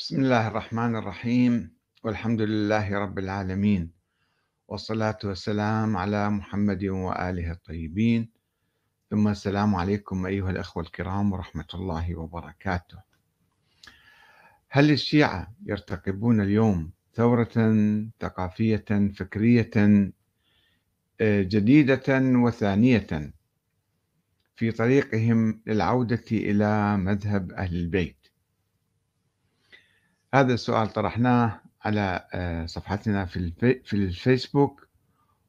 بسم الله الرحمن الرحيم. والحمد لله رب العالمين. والصلاة والسلام على محمد وآله الطيبين. ثم السلام عليكم أيها الأخوة الكرام ورحمة الله وبركاته. هل الشيعة يرتقبون اليوم ثورة ثقافية فكرية آه، جديدة وثانية في طريقهم للعودة إلى مذهب أهل البيت؟ هذا السؤال طرحناه على آه، صفحتنا في في الفيسبوك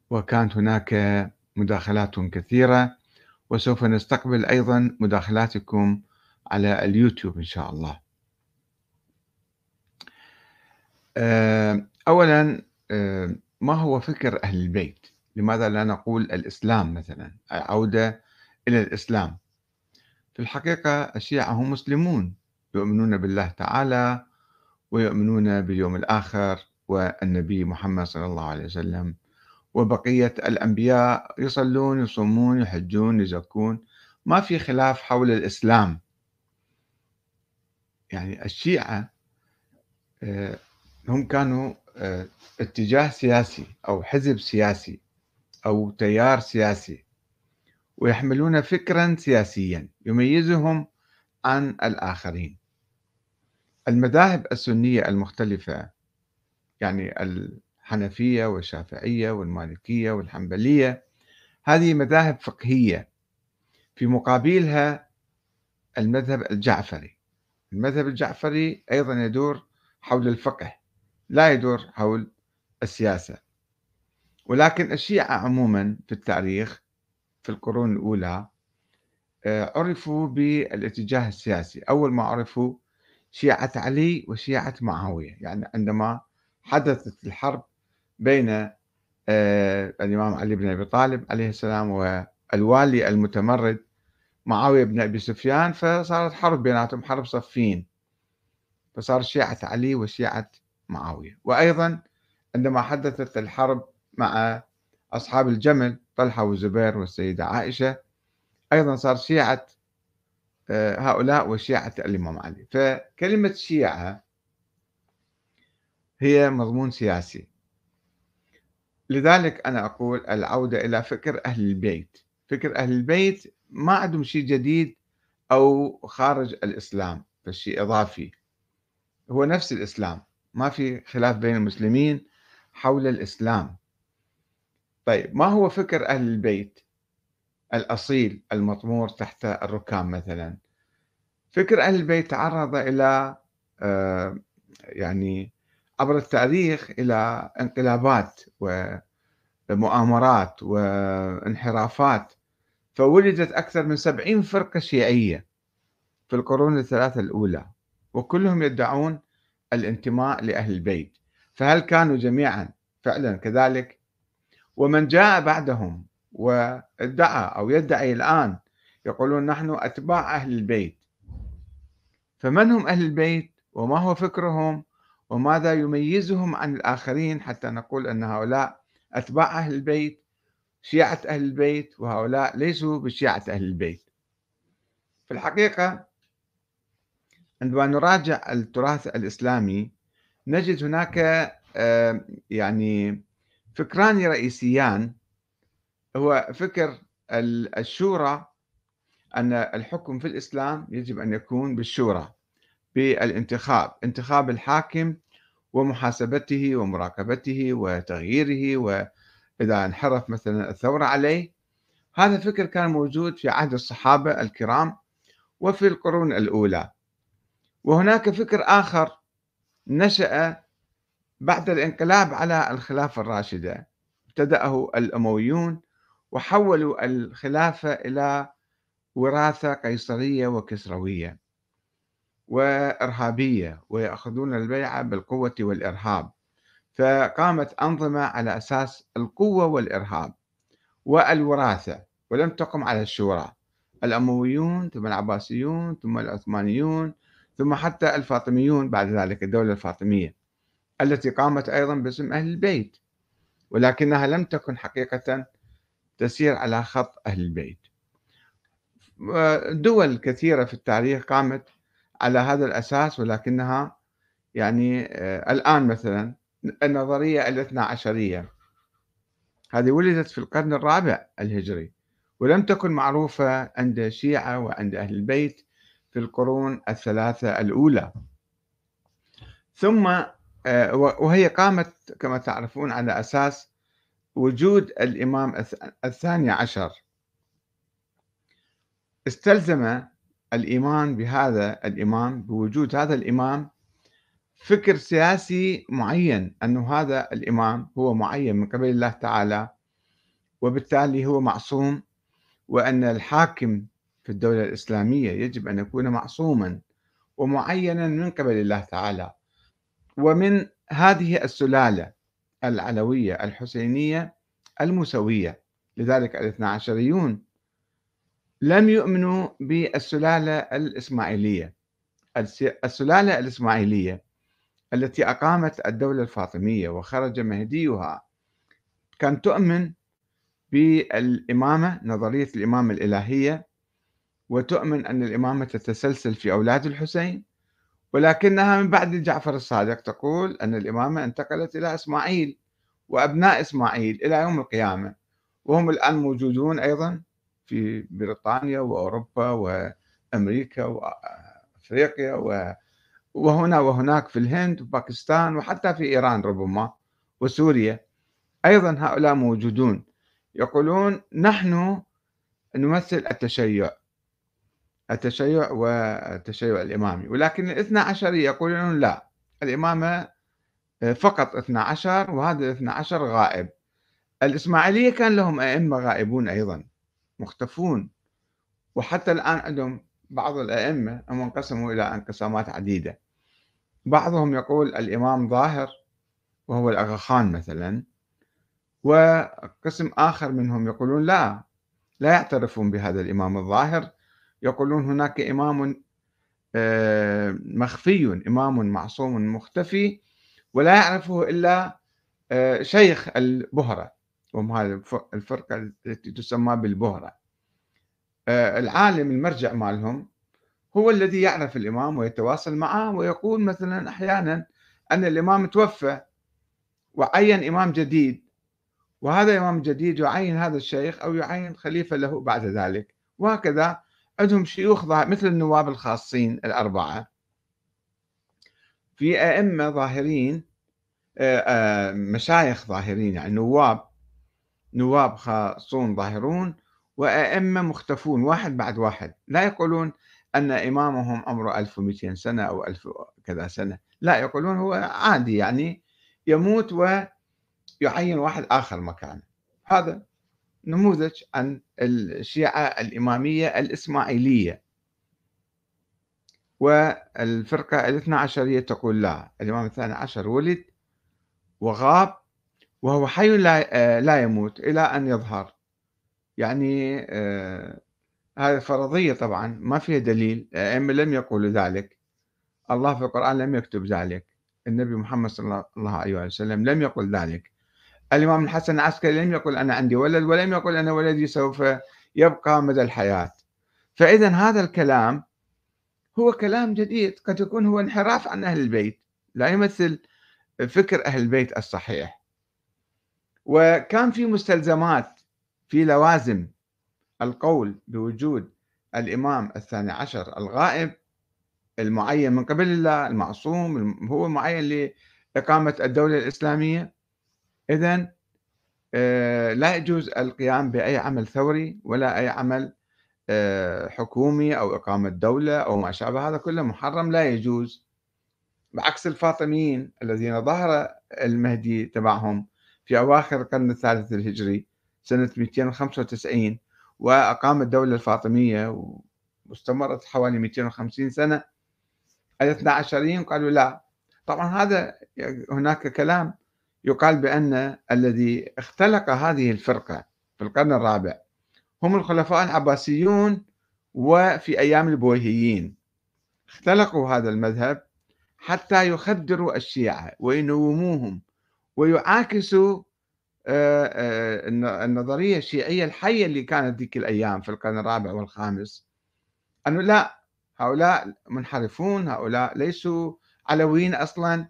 وكانت هناك مداخلات كثيرة وسوف نستقبل أيضا مداخلاتكم على اليوتيوب إن شاء الله. آه، أولا آه، ما هو فكر أهل البيت؟ لماذا لا نقول الإسلام مثلا عودة إلى الإسلام؟ في الحقيقة الشيعة هم مسلمون يؤمنون بالله تعالى ويؤمنون باليوم الآخر والنبي محمد صلى الله عليه وسلم. وبقية الأنبياء يصلون يصومون يحجون يزكون. ما في خلاف حول الإسلام. يعني الشيعة آه، هم كانوا آه، اتجاه سياسي أو حزب سياسي أو تيار سياسي ويحملون فكرا سياسيا يميزهم عن الآخرين. المذاهب السنية المختلفة يعني الحنفية والشافعية والمالكية والحنبلية هذه مذاهب فقهية. في مقابلها المذهب الجعفري. المذهب الجعفري أيضا يدور حول الفقه لا يدور حول السياسة. ولكن الشيعة عموما في التاريخ في القرون الأولى آه، عرفوا بالاتجاه السياسي. أول ما عرفوا شيعة علي وشيعة معاوية. يعني عندما حدثت الحرب بين آه، الإمام علي بن أبي طالب عليه السلام والوالي المتمرد معاوية بن أبي سفيان فصارت حرب بيناتهم حرب صفين. فصار شيعة علي وشيعة معاوية. وأيضا عندما حدثت الحرب مع أصحاب الجمل طلحة والزبير والسيدة عائشة أيضا صار شيعة هؤلاء وشيعة الإمام علي. فكلمة شيعة هي مضمون سياسي. لذلك أنا أقول العودة إلى فكر أهل البيت. فكر أهل البيت ما عندهم شيء جديد أو خارج الإسلام فالشيء إضافي. هو نفس الإسلام ما في خلاف بين المسلمين حول الإسلام. طيب ما هو فكر أهل البيت؟ الأصيل المطمور تحت الركام مثلا. فكر أهل البيت تعرض إلى آه، يعني عبر التاريخ إلى انقلابات ومؤامرات وانحرافات فولدت أكثر من سبعين فرقة شيعية في القرون الثلاثة الأولى وكلهم يدعون الانتماء لأهل البيت. فهل كانوا جميعا؟ فعلا كذلك. ومن جاء بعدهم وادعى أو يدعي الآن يقولون نحن أتباع أهل البيت. فمن هم أهل البيت؟ وما هو فكرهم؟ وماذا يميزهم عن الآخرين؟ حتى نقول أن هؤلاء أتباع أهل البيت شيعة أهل البيت وهؤلاء ليسوا بشيعة أهل البيت. في الحقيقة عندما نراجع التراث الإسلامي نجد هناك آه، يعني فكران رئيسيان هو فكر الشورى أن الحكم في الإسلام يجب أن يكون بالشورى بالانتخاب انتخاب الحاكم ومحاسبته ومراقبته وتغييره وإذا انحرف مثلا الثورة عليه. هذا فكر كان موجود في عهد الصحابة الكرام وفي القرون الأولى. وهناك فكر آخر نشأ بعد الانقلاب على الخلافة الراشدة. ابتدأه الأمويون وحولوا الخلافة إلى وراثة قيصرية وكسروية وإرهابية ويأخذون البيعة بالقوة والإرهاب. فقامت أنظمة على أساس القوة والإرهاب والوراثة ولم تقم على الشورى. الأمويون ثم العباسيون ثم العثمانيون ثم حتى الفاطميون بعد ذلك الدولة الفاطمية التي قامت أيضا باسم أهل البيت ولكنها لم تكن حقيقة تسير على خط أهل البيت. دول كثيرة في التاريخ قامت على هذا الأساس ولكنها يعني آه، الآن مثلا النظرية الاثنى عشرية. هذه ولدت في القرن الرابع الهجري ولم تكن معروفة عند الشيعة وعند أهل البيت في القرون الثلاثة الأولى. ثم آه، وهي قامت كما تعرفون على أساس وجود الإمام الثاني عشر. استلزم الإيمان بهذا الإمام بوجود هذا الإمام فكر سياسي معين أن هذا الإمام هو معين من قبل الله تعالى وبالتالي هو معصوم وأن الحاكم في الدولة الإسلامية يجب أن يكون معصوما ومعينا من قبل الله تعالى. ومن هذه السلالة العلوية الحسينية الموسوية لذلك الاثنى عشريون لم يؤمنوا بالسلالة الإسماعيلية. السلالة الإسماعيلية التي أقامت الدولة الفاطمية وخرج مهديها كانت تؤمن بالإمامة نظرية الإمامة الإلهية وتؤمن أن الإمامة تتسلسل في أولاد الحسين. ولكنها من بعد جعفر الصادق تقول أن الإمامة انتقلت إلى إسماعيل وأبناء إسماعيل إلى يوم القيامة وهم الآن موجودون أيضا في بريطانيا وأوروبا وأمريكا وأفريقيا وهنا وهناك في الهند وباكستان وحتى في إيران ربما وسوريا. أيضا هؤلاء موجودون يقولون نحن نمثل التشيع التشيع والتشيع الإمامي. ولكن الاثنى عشر يقولون لا الإمامة فقط اثنى عشر وهذا الاثنى عشر غائب. الإسماعيلية كان لهم أئمة غائبون أيضا مختفون. وحتى الآن عندهم بعض الأئمة هم انقسموا إلى انقسامات عديدة. بعضهم يقول الإمام ظاهر وهو الأغا خان مثلا. وقسم آخر منهم يقولون لا لا يعترفون بهذا الإمام الظاهر. يقولون هناك إمام آه، مخفي إمام معصوم مختفي ولا يعرفه إلا آه، شيخ البهرة. وهم هذه الفرقة التي تسمى بالبهرة. آه، العالم المرجع مالهم هو الذي يعرف الإمام ويتواصل معه ويقول مثلا أحيانا أن الإمام توفى وعين إمام جديد. وهذا إمام جديد يعين هذا الشيخ أو يعين خليفة له بعد ذلك. وهكذا عندهم شيوخ مثل النواب الخاصين الأربعة. في أئمة ظاهرين مشايخ ظاهرين يعني نواب نواب خاصون ظاهرون وأئمة مختفون واحد بعد واحد. لا يقولون أن إمامهم عمره 1200 سنة أو 1000 كذا سنة. لا يقولون هو عادي يعني يموت ويعين واحد آخر مكانه. هذا نموذج عن الشيعة الإمامية الإسماعيلية. والفرقة الاثنى عشرية تقول لا الإمام الثاني عشر ولد وغاب وهو حي لا, لا يموت إلى أن يظهر. يعني آه هذه فرضية طبعا ما فيها دليل. الأئمة لم يقولوا ذلك. الله في القرآن لم يكتب ذلك. النبي محمد صلى الله عليه وسلم لم يقل ذلك. الإمام الحسن العسكري لم يقل أنا عندي ولد ولم يقل أن ولدي سوف يبقى مدى الحياة. فإذا هذا الكلام هو كلام جديد قد يكون هو انحراف عن أهل البيت لا يمثل فكر أهل البيت الصحيح. وكان في مستلزمات في لوازم القول بوجود الإمام الثاني عشر الغائب المعين من قبل الله المعصوم هو معين لإقامة الدولة الإسلامية. إذا آه، لا يجوز القيام بأي عمل ثوري ولا أي عمل آه، حكومي أو إقامة دولة أو ما شابه هذا كله محرم لا يجوز. بعكس الفاطميين الذين ظهر المهدي تبعهم في أواخر القرن الثالث الهجري سنة 295 وأقام الدولة الفاطمية واستمرت حوالي 250 سنة الاثنى عشرين قالوا لا. طبعا هذا هناك كلام. يقال بأن الذي اختلق هذه الفرقة في القرن الرابع هم الخلفاء العباسيون وفي أيام البويهيين. اختلقوا هذا المذهب حتى يخدروا الشيعة وينوموهم ويعاكسوا آه، آه، النظرية الشيعية الحية اللي كانت ذيك الأيام في القرن الرابع والخامس. أنه لا هؤلاء منحرفون هؤلاء ليسوا علويين أصلا.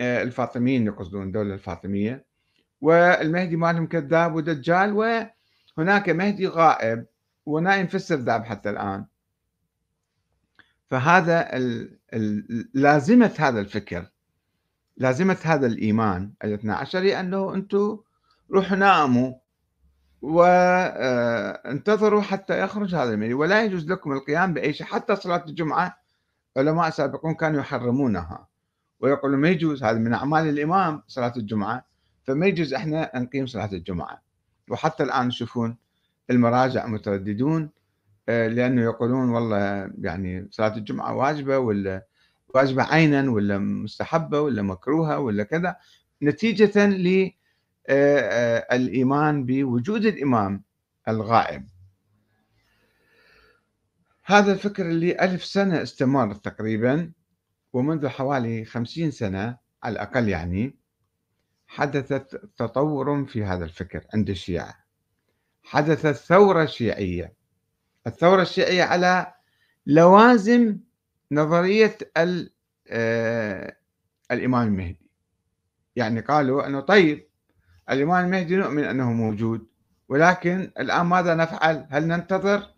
الفاطميين يقصدون الدولة الفاطمية. والمهدي مالهم كذاب ودجال وهناك مهدي غائب ونائم في السرداب حتى الآن. فهذا. لازمة هذا الفكر لازمة هذا الإيمان الاثنى عشري أنه أنتم روحوا ناموا وانتظروا آه، حتى يخرج هذا المهدي. ولا يجوز لكم القيام بأي شيء حتى صلاة الجمعة علماء سابقون كانوا يحرمونها. ويقولون ما يجوز هذا من أعمال الإمام صلاة الجمعة. فما يجوز إحنا نقيم صلاة الجمعة. وحتى الآن تشوفون المراجع مترددون آه، لأنه يقولون والله يعني صلاة الجمعة واجبة ولا واجبة عينا ولا مستحبة ولا مكروهة ولا كذا. نتيجة للإيمان آه، بوجود الإمام الغائب. هذا الفكر اللي ألف سنة استمر تقريبا. ومنذ حوالي خمسين سنة على الأقل يعني حدثت تطور في هذا الفكر عند الشيعة. حدثت ثورة شيعية. الثورة الشيعية على لوازم نظرية آه، الإمام المهدي. يعني قالوا أنه طيب الإمام المهدي نؤمن أنه موجود ولكن الآن ماذا نفعل؟ هل ننتظر؟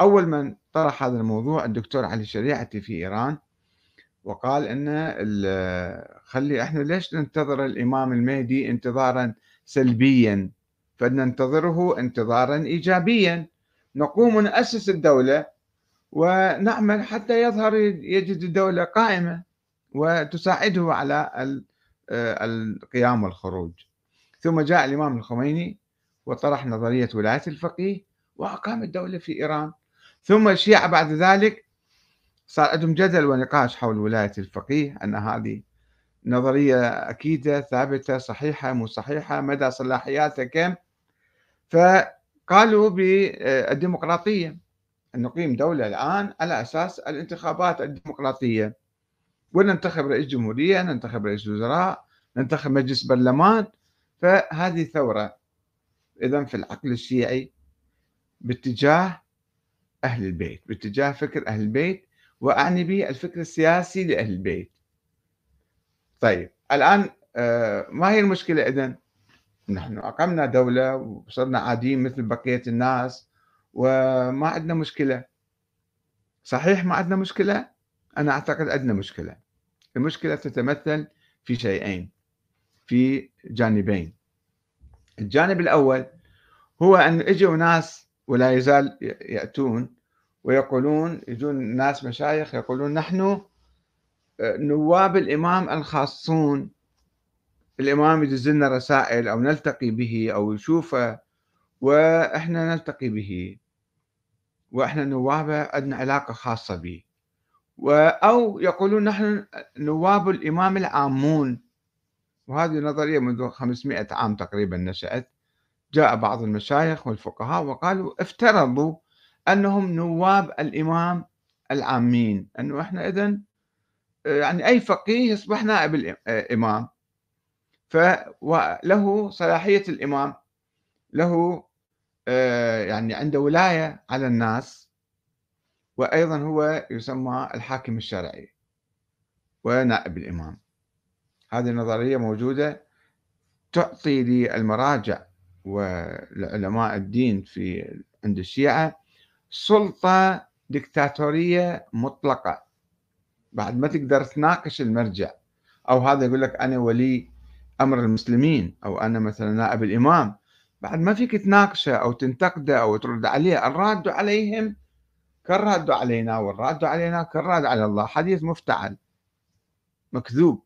أول من طرح هذا الموضوع الدكتور علي الشريعتي في إيران وقال ان خلي إحنا ليش ننتظر الإمام المهدي انتظارا سلبيا؟ فلننتظره انتظارا ايجابيا. نقوم نأسس الدولة ونعمل حتى يظهر يجد الدولة قائمة وتساعده على القيام والخروج. ثم جاء الإمام الخميني وطرح نظرية ولاية الفقيه وأقام الدولة في إيران. ثم الشيعه بعد ذلك صار عندهم جدل ونقاش حول ولاية الفقيه أن هذه نظرية أكيدة ثابتة صحيحة مو صحيحة مدى صلاحياتها كم فقالوا بالديمقراطية أن نقيم دولة الآن على أساس الانتخابات الديمقراطية. وننتخب رئيس جمهورية ننتخب رئيس وزراء ننتخب مجلس برلمان. فهذه ثورة إذا في العقل الشيعي باتجاه أهل البيت باتجاه فكر أهل البيت. وأعني به الفكر السياسي لأهل البيت. طيب الآن آه، ما هي المشكلة إذن؟ نحن أقمنا دولة وصرنا عاديين مثل بقية الناس وما عندنا مشكلة. صحيح ما عندنا مشكلة؟ أنا أعتقد عندنا مشكلة. المشكلة تتمثل في شيئين في جانبين. الجانب الأول هو أن إجوا ناس ولا يزال يأتون ويقولون يجون ناس مشايخ يقولون نحن آه، نواب الإمام الخاصون. الإمام يدز لنا رسائل أو نلتقي به أو يشوفه وإحنا نلتقي به. وإحنا نوابه عندنا علاقة خاصة به. أو يقولون نحن نواب الإمام العامون. وهذه نظرية منذ 500 عام تقريبا نشأت. جاء بعض المشايخ والفقهاء وقالوا افترضوا أنهم نواب الإمام العامين. أنه إحنا اذا يعني أي فقيه يصبح نائب الامام فله صلاحية الإمام. له يعني عنده ولاية على الناس. وأيضا هو يسمى الحاكم الشرعي ونائب الإمام. هذه النظرية موجودة تعطي للمراجع والعلماء الدين في عند الشيعة. سلطة دكتاتورية مطلقة. بعد ما تقدر تناقش المرجع. أو هذا يقول لك أنا ولي أمر المسلمين أو أنا مثلا نائب الإمام. بعد ما فيك تناقشه أو تنتقده أو ترد عليه الراد عليهم كالراد علينا والراد علينا كالراد على الله. حديث مفتعل. مكذوب.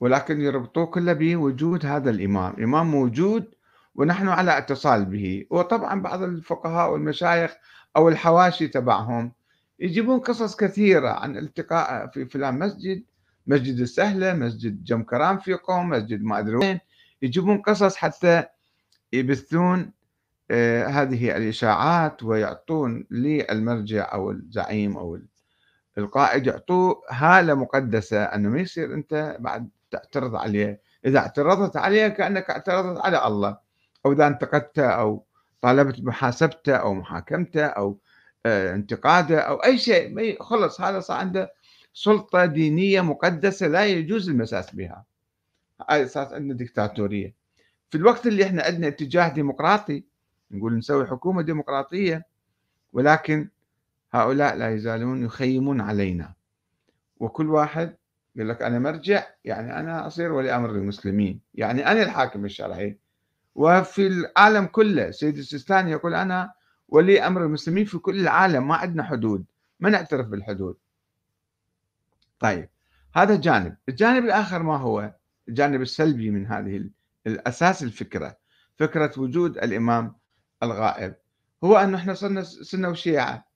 ولكن يربطوه كله بوجود هذا الإمام. إمام موجود ونحن على اتصال به. وطبعا بعض الفقهاء والمشايخ أو الحواشي تبعهم يجيبون قصص كثيرة عن التقاء في فلان مسجد مسجد السهلة مسجد جم كرام في قوم مسجد ما أدري وين. يجيبون قصص حتى يبثون آه هذه الإشاعات ويعطون للمرجع أو الزعيم أو القائد يعطوه هالة مقدسة أنه ما يصير أنت بعد تعترض عليه. إذا اعترضت عليه كأنك اعترضت على الله. أو إذا انتقدته أو طالبت محاسبته أو محاكمته أو آه، انتقاده أو أي شيء. خلص هذا صار عنده سلطة دينية مقدسة لا يجوز المساس بها. هاي أساس عندنا ديكتاتورية. في الوقت اللي إحنا عندنا اتجاه ديمقراطي نقول نسوي حكومة ديمقراطية ولكن هؤلاء لا يزالون يخيمون علينا. وكل واحد يقول لك أنا مرجع يعني أنا أصير ولي أمر المسلمين يعني أنا الحاكم الشرعي. وفي العالم كله. سيد السيستاني يقول أنا ولي أمر المسلمين في كل العالم ما عندنا حدود ما نعترف بالحدود. طيب هذا جانب. الجانب الآخر ما هو؟ الجانب السلبي من هذه الأساس الفكرة فكرة وجود الإمام الغائب. هو أنه إحنا صرنا سنة وشيعة.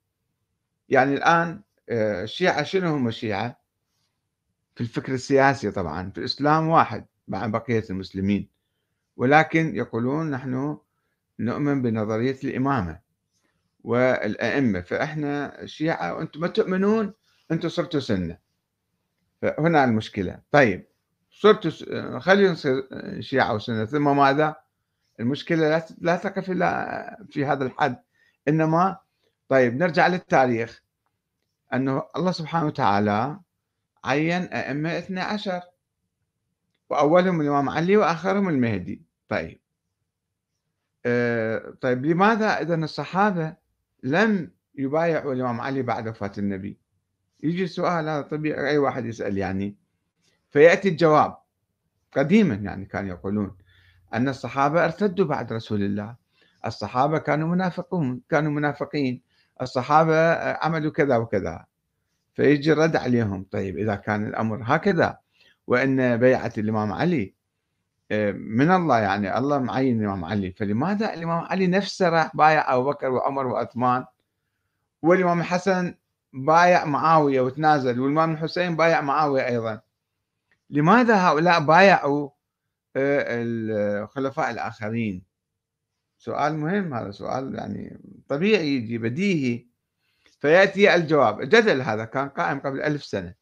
يعني الآن آه، الشيعة شنو هم الشيعة؟ في الفكر السياسي طبعا في الإسلام واحد مع بقية المسلمين. ولكن يقولون نحن نؤمن بنظرية الإمامة والأئمة. فإحنا الشيعة وأنتم ما تؤمنون أنتم صرتوا سنة. فهنا المشكلة. طيب صرتوا خلينا نصير شيعة وسنة. ثم ماذا؟ المشكلة لا تقف إلا في هذا الحد. إنما طيب نرجع للتاريخ. أنه الله سبحانه وتعالى عين أئمة 12 وأولهم الإمام علي وآخرهم المهدي. طيب. أه طيب لماذا إذا الصحابة لم يبايعوا الإمام علي بعد وفاة النبي؟ يجي السؤال هذا طبيعي أي واحد يسأل يعني. فيأتي الجواب. قديما يعني كانوا يقولون أن الصحابة ارتدوا بعد رسول الله. الصحابة كانوا منافقون كانوا منافقين. الصحابة عملوا كذا وكذا. فيجي الرد عليهم. طيب إذا كان الأمر هكذا وأن بيعة الإمام علي آه، من الله يعني الله معين الإمام علي. فلماذا الإمام علي نفسه راح بايع أبو بكر وعمر وعثمان؟ والإمام الحسن بايع معاوية وتنازل والإمام الحسين بايع معاوية أيضا. لماذا هؤلاء بايعوا آه، الخلفاء الآخرين؟ سؤال مهم هذا سؤال يعني طبيعي يجي بديهي. فيأتي الجواب. الجدل هذا كان قائم قبل ألف سنة.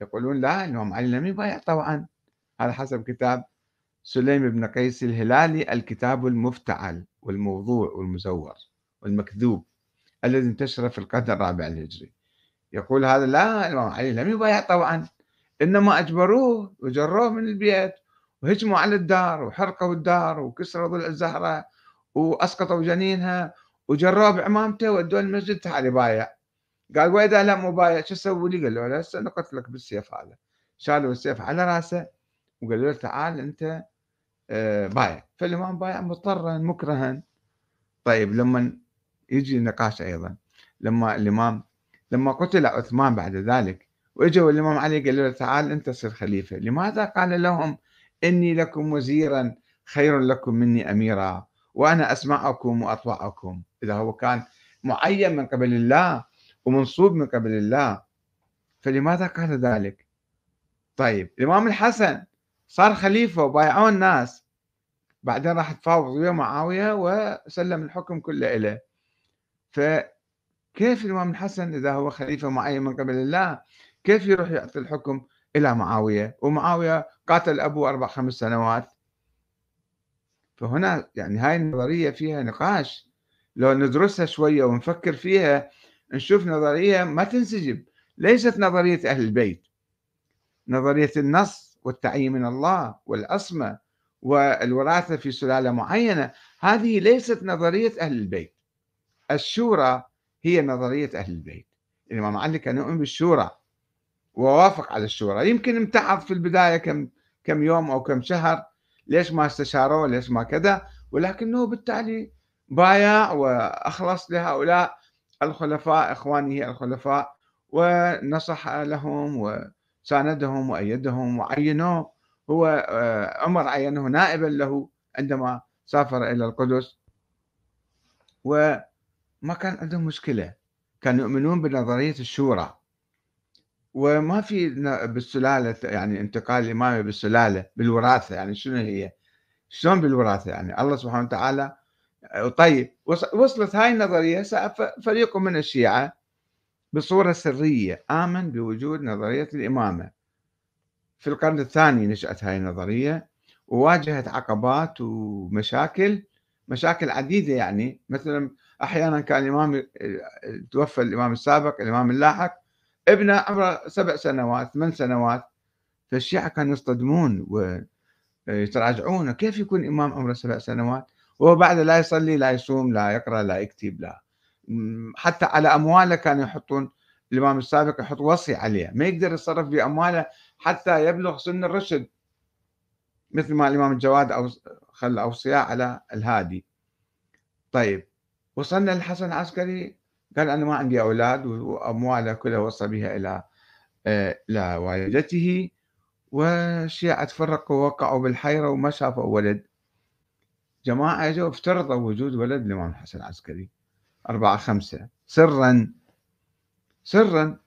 يقولون لا الإمام علي لم يبايع طبعا. هذا حسب كتاب سليم بن قيس الهلالي الكتاب المفتعل والموضوع والمزور والمكذوب الذي انتشر في القرن الرابع الهجري. يقول هذا لا الإمام علي لم يبايع طبعا إنما أجبروه وجروه من البيت وهجموا على الدار وحرقوا الدار وكسروا ضلع الزهرة وأسقطوا جنينها وجروه بعمامته ودوه المسجد تعال بايع قال وإذا لا مبايع شو أسوي لي؟ قال له هسه نقتلك بالسيف هذا. شالوا السيف على رأسه وقالوا له تعال آه، بايع. فالإمام بايع مضطرا مكرها. طيب لما يجي نقاش أيضا لما الإمام لما قتل عثمان بعد ذلك واجوا الامام علي قال له تعال أنت صير خليفة. لماذا قال لهم إني لكم وزيرا خير لكم مني اميرا وأنا أسمعكم وأطوعكم. إذا هو كان معين من قبل الله ومنصوب من قبل الله فلماذا قال ذلك؟ طيب الإمام الحسن صار خليفة وبايعوه الناس بعدين راح تفاوض ويا معاوية وسلم الحكم كله إليه. فكيف الإمام الحسن إذا هو خليفة معين من قبل الله كيف يروح يعطي الحكم إلى معاوية؟ ومعاوية قاتل أبوه أربع خمس سنوات. فهنا يعني هاي النظرية فيها نقاش. لو ندرسها شوية ونفكر فيها نشوف نظرية ما تنسجم. ليست نظرية أهل البيت. نظرية النص والتعيين من الله والعصمة والوراثة في سلالة معينة. هذه ليست نظرية أهل البيت. الشورى هي نظرية أهل البيت. الإمام علي كان يؤمن بالشورى؟ ووافق على الشورى. يمكن امتعض في البداية كم كم يوم أو كم شهر. ليش ما استشاروه ليش ما كذا؟ ولكنه بالتالي بايع وأخلص لهؤلاء الخلفاء إخوانه الخلفاء ونصح لهم وساندهم وأيدهم وعينوه. هو آه، عمر عينه نائبا له عندما سافر إلى القدس. وما كان عندهم مشكلة كانوا يؤمنون بنظرية الشورى. وما في بالسلالة يعني انتقال الإمامة بالسلالة بالوراثة يعني شنو هي؟ شلون بالوراثة يعني؟ الله سبحانه وتعالى طيب وصلت هاي النظرية فريق من الشيعة بصورة سرية آمن بوجود نظرية الإمامة. في القرن الثاني نشأت هاي النظرية وواجهت عقبات ومشاكل مشاكل عديدة يعني. مثلا أحيانا كان الإمام توفى الإمام السابق الإمام اللاحق ابنه عمره سبع سنوات ثمان سنوات. فالشيعة كانوا يصطدمون ويتراجعون كيف يكون إمام عمره سبع سنوات؟ وهو بعد لا يصلي لا يصوم لا يقرأ لا يكتب لا. حتى على أموالة كانوا يحطون الإمام السابق يحط وصي عليه ما يقدر يتصرف بأموالة حتى يبلغ سن الرشد مثل ما الإمام الجواد أو خلى أوصياء على الهادي. طيب وصلنا للحسن العسكري؟ قال أنا ما عندي أولاد وأموالة كلها وصى بها إلى آه، إلى والدته. والشيعة تفرقوا ووقعوا بالحيرة وما شافوا ولد. جماعة اجوا افترضوا وجود ولد الإمام الحسن العسكري. أربعة خمسة سرا سرا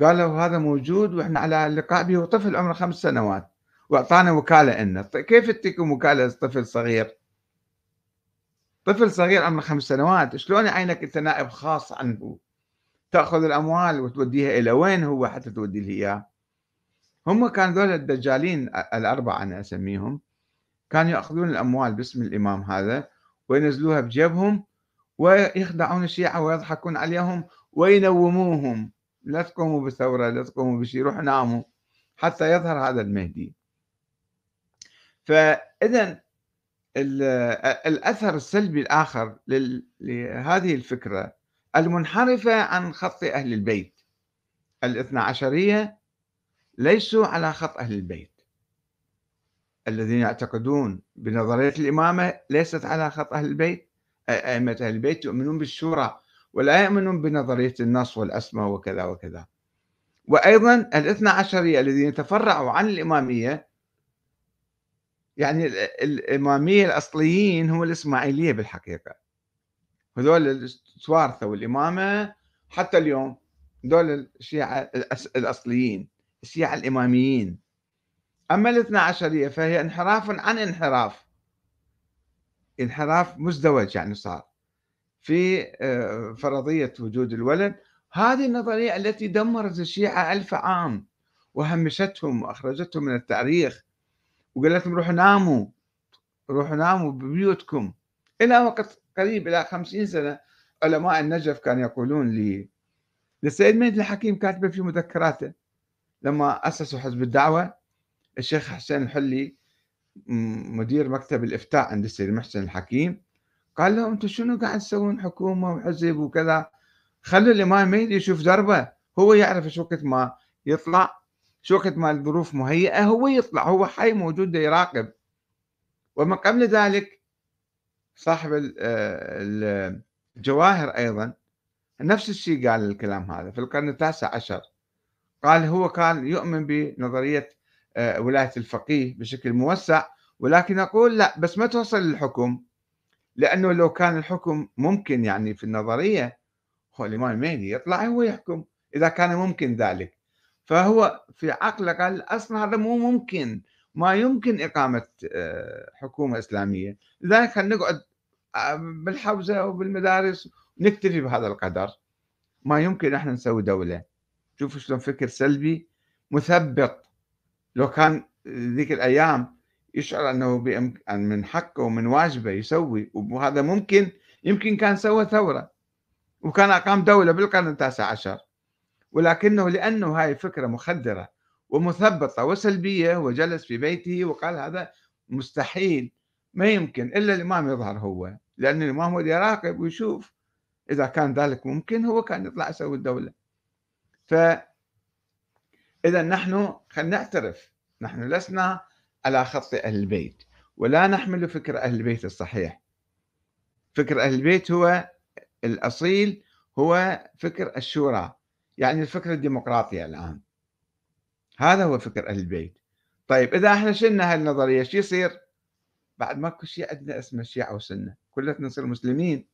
قالوا هذا موجود وإحنا على اللقاء به وطفل عمره خمس سنوات وأعطانا وكالة انه كيف تعطيكم وكالة طفل صغير؟ طفل صغير عمره خمس سنوات شلون يعينك أنت نائب خاص عنه؟ تأخذ الأموال وتوديها إلى وين هو حتى تودي له اياه؟ هم كانوا ذول الدجالين الأربعة أنا أسميهم كانوا يأخذون الأموال باسم الإمام هذا وينزلوها بجيبهم ويخدعون الشيعة ويضحكون عليهم وينوموهم. لا تقوموا بثوره لا تقوموا بشيء روحوا ناموا حتى يظهر هذا المهدي. فاذا الأثر السلبي الآخر لهذه الفكرة المنحرفة عن خط أهل البيت. الاثنا عشرية ليسوا على خط أهل البيت. الذين يعتقدون بنظرية الإمامة ليست على خط أهل البيت. أهل البيت يؤمنون بالشورى ولا يؤمنون بنظرية النص والأسماء وكذا وكذا. وأيضا الاثنا عشريه الذين تفرعوا عن الإمامية يعني الإمامية الأصليين هم الإسماعيلية بالحقيقة. هذول توارثوا الإمامة حتى اليوم هذول الشيعة الأصليين الشيعة الإماميين. أما الاثنى عشرية فهي انحراف عن انحراف. انحراف مزدوج يعني صار في آه، فرضية وجود الولد. هذه النظرية التي دمرت الشيعة ألف عام وهمشتهم وأخرجتهم من التاريخ وقال لهم روحوا ناموا روحوا ناموا ببيوتكم. إلى وقت قريب إلى خمسين سنة علماء النجف كانوا يقولون لي للسيد مهدي الحكيم كاتبه في مذكراته لما أسسوا حزب الدعوة الشيخ حسين الحلي مدير مكتب الإفتاء عند السيد محسن الحكيم قال لهم أنتم شنو قاعد تسوون؟ حكومة وحزب وكذا. خلوا الإمام مهدي يشوف دربه هو يعرف شو وقت ما يطلع شو وقت ما الظروف مهيئة هو يطلع هو حي موجود يراقب. ومن قبل ذلك صاحب الجواهر أيضا نفس الشيء قال الكلام هذا في القرن التاسع عشر. قال هو كان يؤمن بنظرية آه، ولاية الفقيه بشكل موسع. ولكن أقول لا بس ما توصل للحكم. لأنه لو كان الحكم ممكن يعني في النظرية هو الإمام المهدي يطلع هو يحكم إذا كان ممكن ذلك. فهو في عقله قال أصلا هذا مو ممكن ما يمكن إقامة آه، حكومة إسلامية. لذلك خلينا نقعد آه، بالحوزة وبالمدارس نكتفي بهذا القدر. ما يمكن إحنا نسوي دولة. شوفوا شلون فكر سلبي مثبط لو كان ذيك الأيام يشعر أنه من حقه ومن واجبه يسوي وهذا ممكن يمكن كان سوى ثورة وكان أقام دولة بالقرن التاسع عشر. ولكنه لأنه هاي فكرة مخدرة ومثبطة وسلبية وجلس في بيته وقال هذا مستحيل ما يمكن إلا الإمام يظهر هو لأن الإمام هو يراقب ويشوف إذا كان ذلك ممكن هو كان يطلع يسوي الدولة. ف إذا نحن خلينا نعترف نحن لسنا على خط أهل البيت ولا نحمل فكر أهل البيت الصحيح. فكر أهل البيت هو الأصيل هو فكر الشورى يعني الفكر الديمقراطي الآن. هذا هو فكر أهل البيت. طيب إذا إحنا شلنا هالنظرية شو يصير؟ بعد ماكو شيء عندنا اسمه الشيعة والسنة كلنا نصير مسلمين.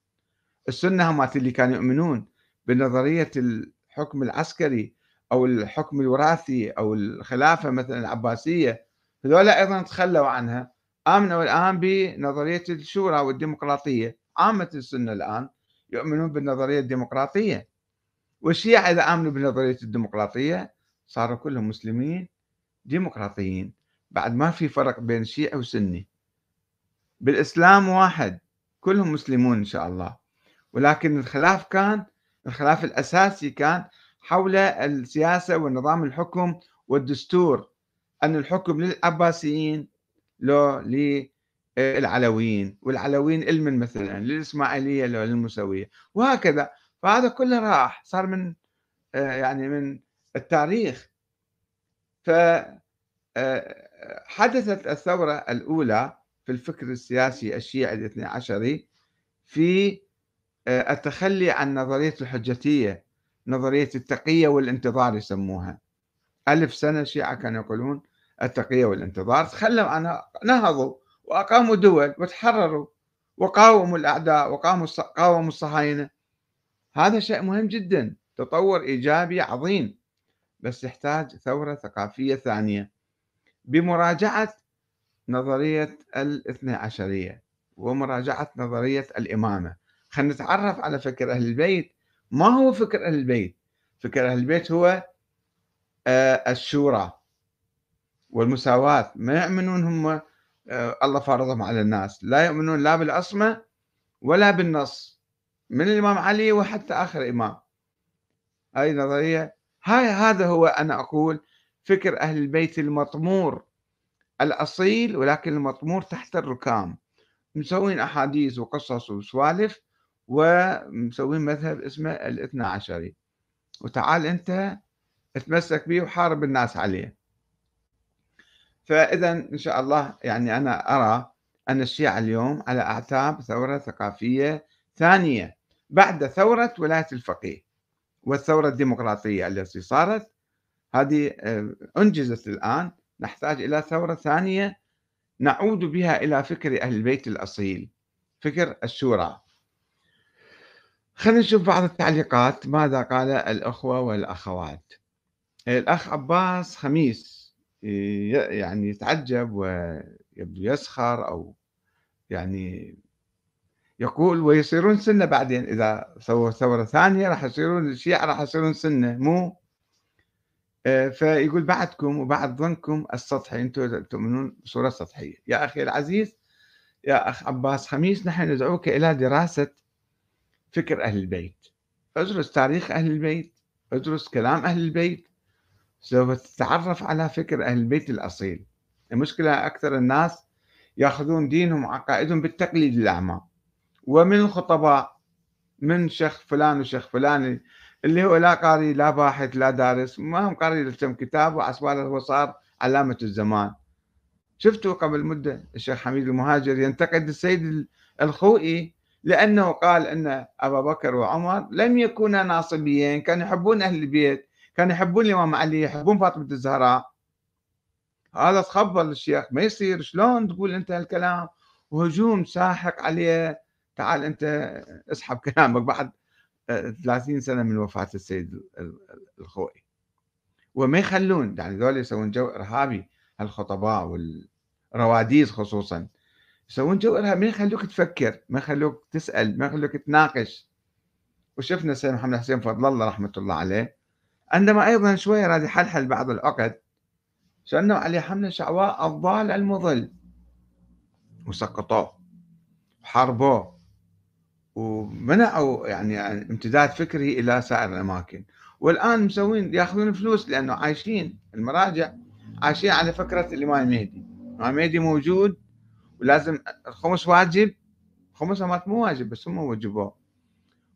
السنة هم اللي كانوا يؤمنون بنظرية الحكم العسكري أو الحكم الوراثي أو الخلافة مثلا العباسية هذول أيضا تخلوا عنها. آمنوا الآن بنظرية الشورى والديمقراطية. عامة السنة الآن يؤمنون بالنظرية الديمقراطية. والشيعة إذا آمنوا بنظرية الديمقراطية صاروا كلهم مسلمين ديمقراطيين. بعد ما في فرق بين شيعي وسني. بالإسلام واحد كلهم مسلمون إن شاء الله. ولكن الخلاف كان الخلاف الأساسي كان حول السياسة ونظام الحكم والدستور أن الحكم للعباسيين لو للعلويين والعلويين علما مثلا للإسماعيلية لو للمسوية وهكذا. فهذا كله راح صار من آه، يعني من التاريخ. فحدثت آه، الثورة الأولى في الفكر السياسي الشيعي الاثني عشري في آه، التخلي عن نظرية الحجتية. نظرية التقية والانتظار يسموها. ألف سنة الشيعة كانوا يقولون التقية والانتظار. تخلوا عنها نهضوا وأقاموا دول وتحرروا وقاوموا الأعداء وقاموا قاوموا الصهاينة. هذا شيء مهم جدا تطور إيجابي عظيم بس يحتاج ثورة ثقافية ثانية. بمراجعة نظرية الاثنى عشرية ومراجعة نظرية الإمامة. خلينا نتعرف على فكر أهل البيت ما هو فكر أهل البيت؟ فكر أهل البيت هو آه، الشورى والمساواة. ما يؤمنون هم آه، الله فرضهم على الناس. لا يؤمنون لا بالعصمة ولا بالنص. من الإمام علي وحتى آخر إمام. هاي نظرية. هاي هذا هو أنا أقول فكر أهل البيت المطمور الأصيل ولكن المطمور تحت الركام. مسوين أحاديث وقصص وسوالف ومسوين مذهب اسمه الاثنى عشري. وتعال أنت اتمسك به وحارب الناس عليه. فإذا إن شاء الله يعني أنا أرى أن الشيعة اليوم على أعتاب ثورة ثقافية ثانية بعد ثورة ولاية الفقيه والثورة الديمقراطية التي صارت. هذه آه، أنجزت الآن. نحتاج إلى ثورة ثانية نعود بها إلى فكر أهل البيت الأصيل فكر الشورى. خلينا نشوف بعض التعليقات. ماذا قال الأخوة والأخوات؟ الأخ عباس خميس يعني يتعجب ويبدو يسخر أو يعني يقول ويصيرون سنة بعدين. إذا سووا ثورة ثانية راح يصيرون الشيعة راح يصيرون سنة مو؟ آه، فيقول بعدكم وبعد ظنكم السطحي. أنتم تؤمنون بصورة سطحية. يا أخي العزيز يا أخ عباس خميس نحن ندعوك إلى دراسة فكر أهل البيت. ادرس تاريخ أهل البيت ادرس كلام أهل البيت. سوف تتعرف على فكر أهل البيت الأصيل. المشكلة أكثر الناس يأخذون دينهم وعقائدهم بالتقليد الأعمى. ومن الخطباء من شيخ فلان وشيخ فلان اللي هو لا قاري لا باحث لا دارس ما هم قاري كم كتاب وعسباله هو صار علامة الزمان. شفتوا قبل مدة الشيخ حميد المهاجر ينتقد السيد الخوئي لأنه قال أن أبا بكر وعمر لم يكونا ناصبيين كانوا يحبون أهل البيت كانوا يحبون الإمام علي يحبون فاطمة الزهراء. هذا تخبر الشيخ ما يصير؟ شلون تقول أنت هالكلام؟ وهجوم ساحق عليه. تعال أنت اسحب كلامك بعد 30 سنة من وفاة السيد الخوئي. وما يخلون يعني ذول يسوون جو إرهابي الخطباء والرواديز خصوصا. يسوون جو إرهابي ما يخلوك تفكر؟ ما يخلوك تسأل ما يخلوك تناقش. وشفنا السيد محمد حسين فضل الله رحمة الله عليه. عندما أيضا شوية راد يحلحل بعض العقد شنوا عليه حملة شعواء الضال المضل. وسقطوه وحاربوه ومنعوا يعني امتداد فكره إلى سائر الأماكن. والآن مسوين يأخذون فلوس لأنه عايشين المراجع عايشين على فكرة الإمام المهدي الإمام المهدي موجود ولازم الخمس واجب خمس مو واجب بس هم وجبوه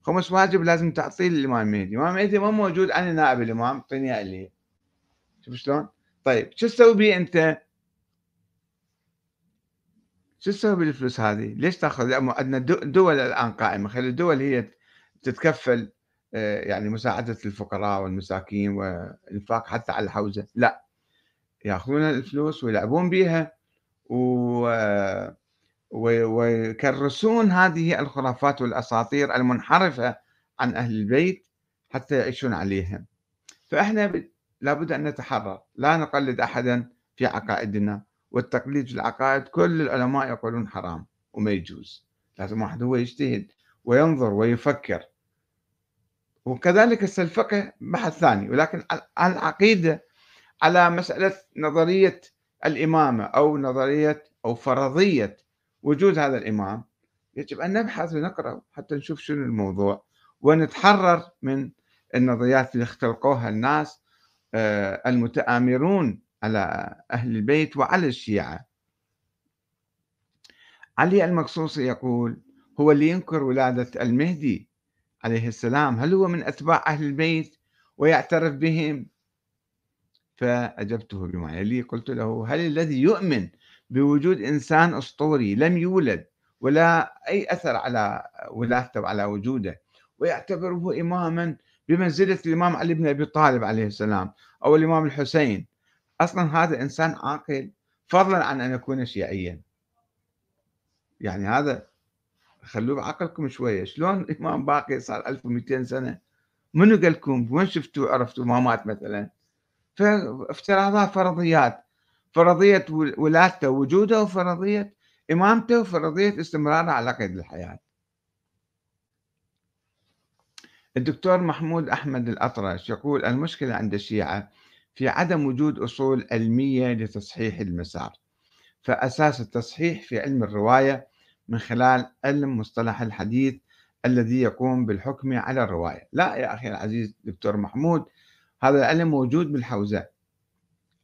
خمس واجب لازم تعطيه للإمام المهدي، الامام المهدي ما موجود أنا نائب الإمام أعطيني إياه لي شوف شلون؟ طيب شو تسوي بيه أنت؟ شو تسوي بالفلوس هذه؟ ليش تأخذ؟ عندنا دول الآن قائمة، خلي الدول هي تتكفل آه، يعني مساعدة الفقراء والمساكين والإنفاق حتى على الحوزة لا يأخذون الفلوس ويلعبون بها و ويكرسون هذه الخرافات والأساطير المنحرفة عن أهل البيت حتى يعيشون عليها فإحنا لابد أن نتحرر. لا نقلد احدا في عقائدنا والتقليد في العقائد كل العلماء يقولون حرام وما يجوز. لازم واحد هو يجتهد وينظر ويفكر. وكذلك الفقه بحث ثاني ولكن العقيدة على مسألة نظرية الإمامة أو نظرية أو فرضية وجود هذا الإمام يجب أن نبحث ونقرأ حتى نشوف شنو الموضوع ونتحرر من النظريات اللي اختلقوها الناس آه، المتآمرون على أهل البيت وعلى الشيعة. علي المقصوصي يقول هو اللي ينكر ولادة المهدي عليه السلام هل هو من أتباع أهل البيت ويعترف بهم فأجبته بما يلي قلت له هل الذي يؤمن بوجود إنسان أسطوري لم يولد ولا أي أثر على ولادته وعلى وجوده ويعتبره إماما بمنزلة الإمام علي بن أبي طالب عليه السلام أو الإمام الحسين؟ أصلا هذا إنسان عاقل فضلا عن أن يكون شيعيا. يعني هذا خلوه بعقلكم شوية. شلون الإمام باقي صار 1200 سنة؟ منو قال لكم؟ وين شفتوا عرفتوا ما مات مثلا. فافتراضات فرضيات. فرضية ولادته ووجوده وفرضية إمامته وفرضية استمراره على قيد الحياة. الدكتور محمود أحمد الأطرش يقول المشكلة عند الشيعة في عدم وجود أصول علمية لتصحيح المسار فأساس التصحيح في علم الرواية من خلال علم مصطلح الحديث الذي يقوم بالحكم على الرواية. لا يا أخي العزيز دكتور محمود هذا العلم موجود بالحوزة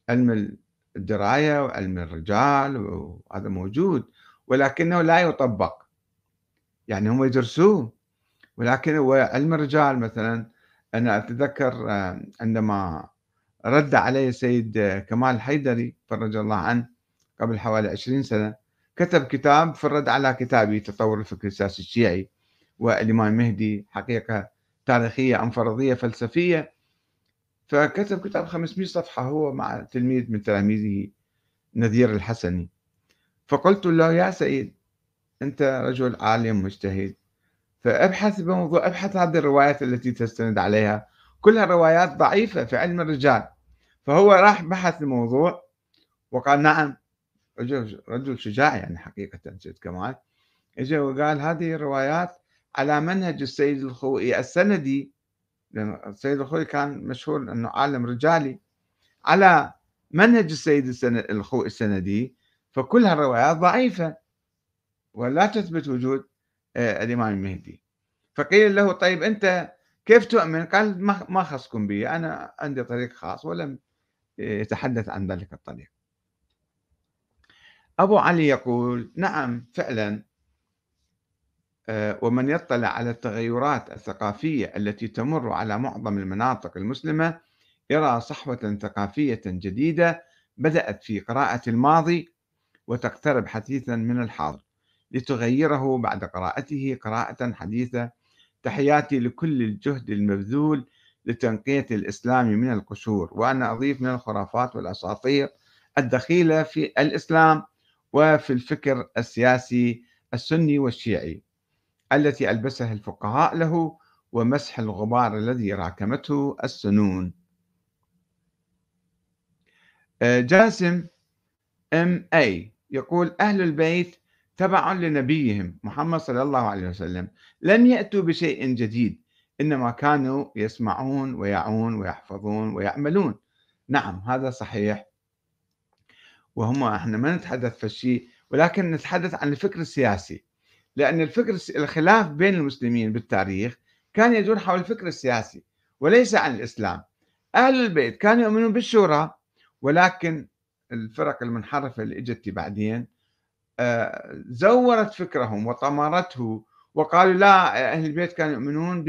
علم الدراية وعلم الرجال وهذا موجود ولكنه لا يطبق. يعني هم يدرسوه ولكن هو علم الرجال مثلا. أنا أتذكر آه، عندما رد علي السيد كمال الحيدري فرج الله عنه قبل حوالي 20 سنة كتب كتاب فرد على كتابي تطور الفكر السياسي الشيعي والإمام المهدي حقيقة تاريخية أم فرضية فلسفية فكتب كتاب 500 صفحة هو مع تلميذ من تلاميذه نذير الحسني. فقلت له يا سيد أنت رجل عالم مجتهد فأبحث بموضوع أبحث هذه الروايات التي تستند عليها. كلها روايات ضعيفة في علم الرجال. فهو راح بحث الموضوع وقال نعم رجل رجل شجاع يعني حقيقة سيد كمال اجى وقال هذه الروايات على منهج السيد الخوئي السندي لأن السيد الخوئي كان مشهور أنه عالم رجالي على منهج السيد الخوئي السندي فكلها الروايات ضعيفة. ولا تثبت وجود آه، الإمام المهدي. فقيل له طيب أنت كيف تؤمن؟ قال ما خصكم بي أنا عندي طريق خاص ولم يتحدث عن ذلك الطريق. أبو علي يقول نعم فعلا ومن يطلع على التغيرات الثقافية التي تمر على معظم المناطق المسلمة يرى صحوة ثقافية جديدة بدأت في قراءة الماضي وتقترب حديثا من الحاضر لتغيره بعد قراءته قراءة حديثة. تحياتي لكل الجهد المبذول لتنقية الإسلام من القشور وأنا أضيف من الخرافات والأساطير الدخيلة في الإسلام وفي الفكر السياسي السني والشيعي. التي ألبسها الفقهاء له ومسح الغبار الذي راكمته السنون. آه، جاسم إم إي يقول أهل البيت تبعا لنبيهم محمد صلى الله عليه وسلم لم يأتوا بشيء جديد إنما كانوا يسمعون ويعون ويحفظون ويعملون. نعم هذا صحيح. وهم إحنا ما نتحدث في الشيء ولكن نتحدث عن الفكر السياسي. لأن الفكر الخلاف بين المسلمين بالتاريخ كان يدور حول الفكر السياسي وليس عن الإسلام. أهل البيت كانوا يؤمنون بالشورى ولكن الفرق المنحرفة اللي إجت بعدين آه، زورت فكرهم وطمرته وقالوا لا أهل البيت كانوا يؤمنون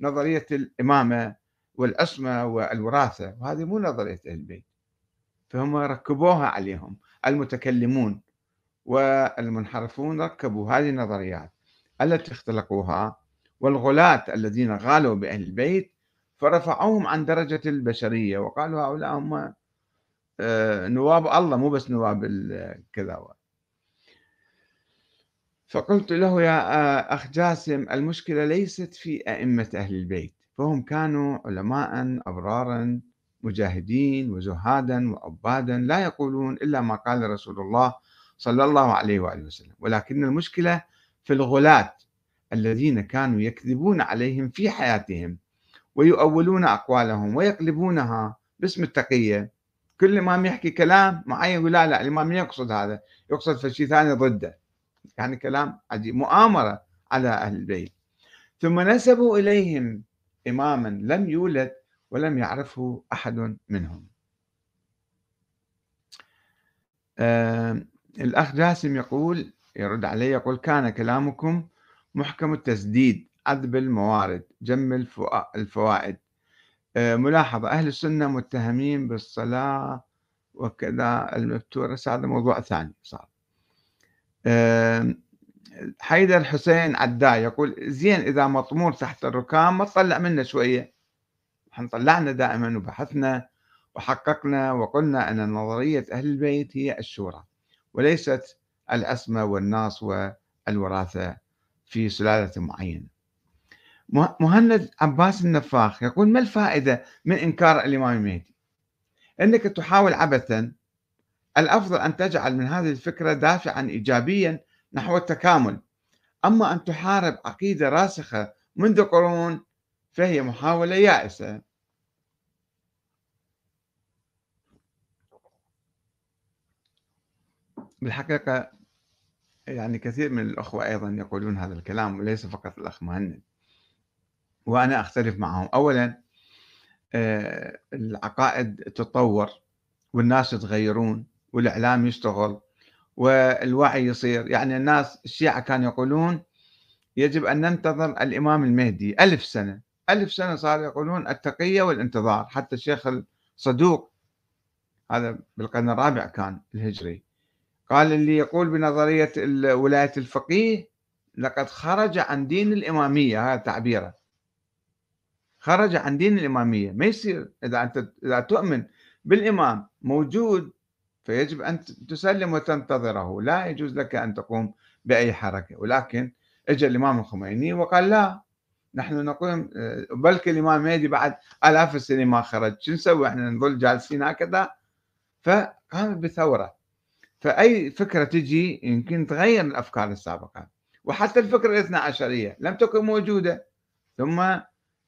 بنظرية الإمامة والعصمة والوراثة. وهذه مو نظرية أهل البيت فهم ركبوها عليهم المتكلمون. والمنحرفون ركبوا هذه النظريات التي اختلقوها والغلاة الذين غالوا بأهل البيت فرفعوهم عن درجة البشرية وقالوا هؤلاء هم آه، نواب الله مو بس نواب كذا فقلت له يا آه، أخ جاسم المشكلة ليست في أئمة أهل البيت فهم كانوا علماء أبرارا مجاهدين وزهادا وعبادا لا يقولون إلا ما قال رسول الله صلى الله عليه وآله وسلم. ولكن المشكلة في الغلاة الذين كانوا يكذبون عليهم في حياتهم ويؤولون أقوالهم ويقلبونها باسم التقية. كل إمام يحكي كلام معين يقول لا لا الإمام يقصد هذا يقصد شيء ثاني ضده. يعني كلام عجيب مؤامرة على أهل البيت. ثم نسبوا إليهم إماما لم يولد ولم يعرفه أحد منهم. آه الأخ جاسم يقول يرد علي يقول كان كلامكم محكم التسديد عذب الموارد جم الفوائد. آه ملاحظة أهل السنة متهمين بالصلاة وكذا. المفتورة هذا موضوع ثاني صار. آه حيدر حسين عداء يقول زين إذا مطمور تحت الركام ما تطلع منه شوية. إحنا طلعنا دائما وبحثنا وحققنا وقلنا أن نظرية أهل البيت هي الشورى. وليست العصمة والناس والوراثة في سلالة معينة. مهند عباس النفاخ يقول ما الفائدة من إنكار الإمام المهدي؟ أنك تحاول عبثا الأفضل أن تجعل من هذه الفكرة دافعا إيجابيا نحو التكامل. أما أن تحارب عقيدة راسخة منذ قرون فهي محاولة يائسة. بالحقيقة يعني كثير من الأخوة أيضا يقولون هذا الكلام وليس فقط الأخ مهند. وأنا أختلف معهم. أولا آه، العقائد تتطور والناس يتغيرون والإعلام يشتغل والوعي يصير. يعني الناس الشيعة كانوا يقولون يجب أن ننتظر الإمام المهدي. ألف سنة. ألف سنة صار يقولون التقية والانتظار. حتى الشيخ الصدوق هذا بالقرن الرابع كان الهجري قال اللي يقول بنظرية ولاية الفقيه لقد خرج عن دين الإمامية. هذا تعبيره خرج عن دين الإمامية. ما يصير؟ إذا أنت إذا تؤمن بالإمام موجود فيجب أن تسلم وتنتظره. لا يجوز لك أن تقوم بأي حركة. ولكن اجى الإمام الخميني وقال لا نحن نقوم بلكي الإمام المهدي بعد آلاف السنين ما خرج. شو نسوي؟ إحنا نظل جالسين هكذا. فقام بثورة. فأي فكرة تجي يمكن تغير الأفكار السابقة. وحتى الفكرة الاثنى عشرية لم تكن موجودة. ثم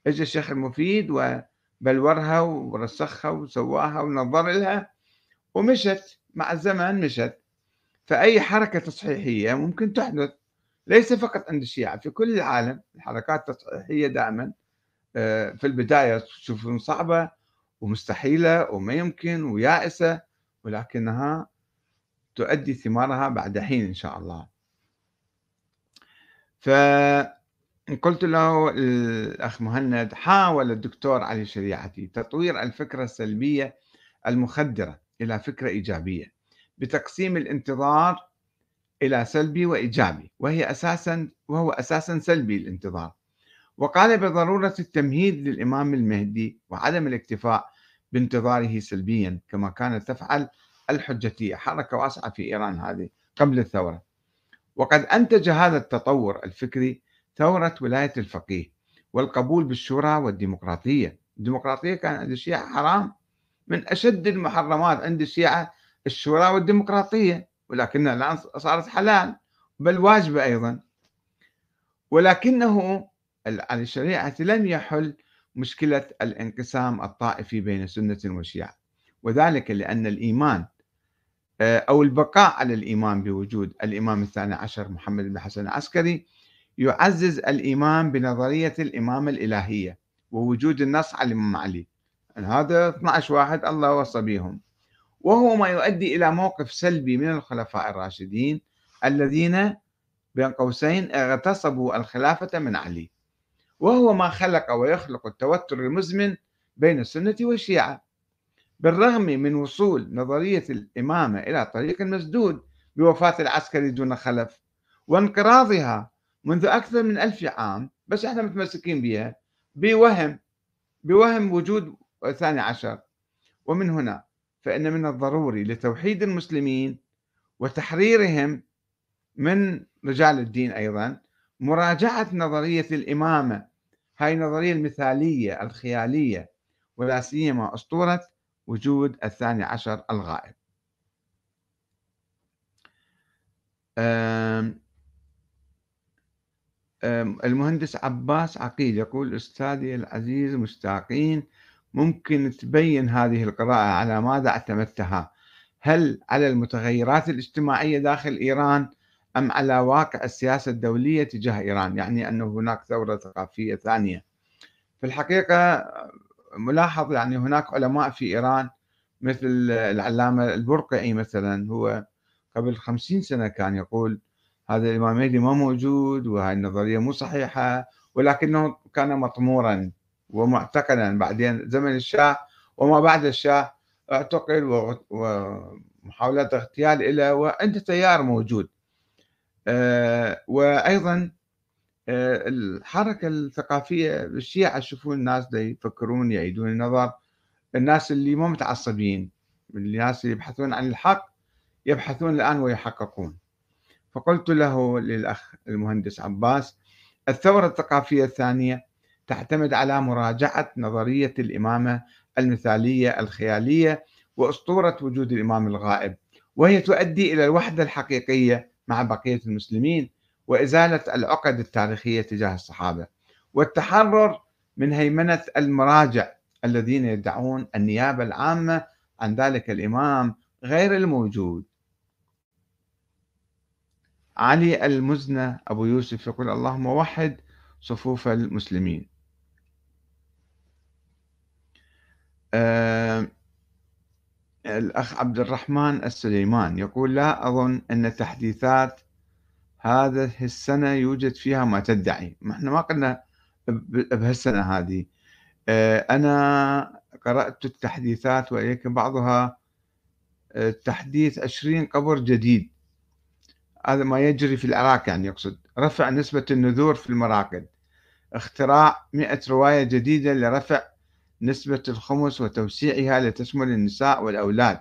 اجى الشيخ المفيد وبلورها ورسخها وسواها ونظر لها ومشت مع الزمن مشت. فأي حركة تصحيحية ممكن تحدث. ليس فقط عند الشيعة في كل العالم الحركات التصحيحية دائما آه، في البداية تشوفون صعبة ومستحيلة وما يمكن ويائسة ولكنها تؤدي ثمارها بعد حين إن شاء الله. فقلت له الأخ مهند حاول الدكتور علي شريعتي تطوير الفكرة السلبية المخدرة إلى فكرة إيجابية بتقسيم الانتظار إلى سلبي وإيجابي وهي أساسا وهو أساسا سلبي الانتظار. وقال بضرورة التمهيد للإمام المهدي وعدم الاكتفاء بانتظاره سلبيا كما كانت تفعل الحجتية حركة واسعة في إيران هذه قبل الثورة. وقد أنتج هذا التطور الفكري ثورة ولاية الفقيه والقبول بالشورى والديمقراطية. الديمقراطية كان عند الشيعة حرام من أشد المحرمات عند الشيعة الشورى والديمقراطية ولكنها الآن صارت حلال بل واجبة أيضا. ولكنه على الشريعة لم يحل مشكلة الانقسام الطائفي بين سنة وشيعة. وذلك لأن الإيمان أو البقاء على الإيمان بوجود الإمام الثاني عشر محمد بن حسن العسكري يعزز الإيمان بنظرية الإمامة الإلهية ووجود النص على الإمام علي. هذا 12 واحد الله وصى بهم. وهو ما يؤدي إلى موقف سلبي من الخلفاء الراشدين الذين بين قوسين اغتصبوا الخلافة من علي. وهو ما خلق ويخلق التوتر المزمن بين السنة والشيعة. بالرغم من وصول نظرية الإمامة إلى طريق مسدود بوفاة العسكري دون خلف وانقراضها منذ أكثر من ألف عام بس إحنا متمسكين بها بوهم بوهم وجود الثاني عشر. ومن هنا فإن من الضروري لتوحيد المسلمين وتحريرهم من رجال الدين أيضا مراجعة نظرية الإمامة. هاي النظرية المثالية الخيالية ولا سيما أسطورة وجود الثاني عشر الغائب. المهندس عباس عقيل يقول أستاذي العزيز مشتاقين ممكن تبين هذه القراءة على ماذا اعتمدتها؟ هل على المتغيرات الاجتماعية داخل إيران أم على واقع السياسة الدولية تجاه إيران؟ يعني أنه هناك ثورة ثقافية ثانية. في الحقيقة ملاحظ يعني هناك علماء في إيران مثل العلامة البرقعي مثلا هو قبل خمسين سنة كان يقول هذا الإمام المهدي ما موجود وهذه النظرية مو صحيحة ولكنه كان مطمورا ومعتقلا بعدين زمن الشاه وما بعد الشاه اعتقل ومحاولات اغتيال له وعنده تيار موجود. آه، وأيضا الحركة الثقافية بالشيعة يشوفون الناس يفكرون يعيدون النظر. الناس اللي مو متعصبين الناس اللي يبحثون عن الحق يبحثون الآن ويحققون. فقلت له للأخ المهندس عباس الثورة الثقافية الثانية تعتمد على مراجعة نظرية الإمامة المثالية الخيالية وأسطورة وجود الإمام الغائب وهي تؤدي إلى الوحدة الحقيقية مع بقية المسلمين. وإزالة العقد التاريخية تجاه الصحابة. والتحرر من هيمنة المراجع الذين يدعون النيابة العامة عن ذلك الإمام غير الموجود. علي المزنة أبو يوسف يقول اللهم وحد صفوف المسلمين. أه الأخ عبد الرحمن السليمان يقول لا أظن أن تحديثات هذه السنة يوجد فيها ما تدعي ما إحنا ما قلنا بهالسنة هذه. أه أنا قرأت التحديثات وإليك بعضها. أه تحديث عشرين قبر جديد. هذا ما يجري في العراق يعني يقصد. رفع نسبة النذور في المراقد. اختراع مئة رواية جديدة لرفع نسبة الخمس وتوسيعها لتشمل النساء والأولاد.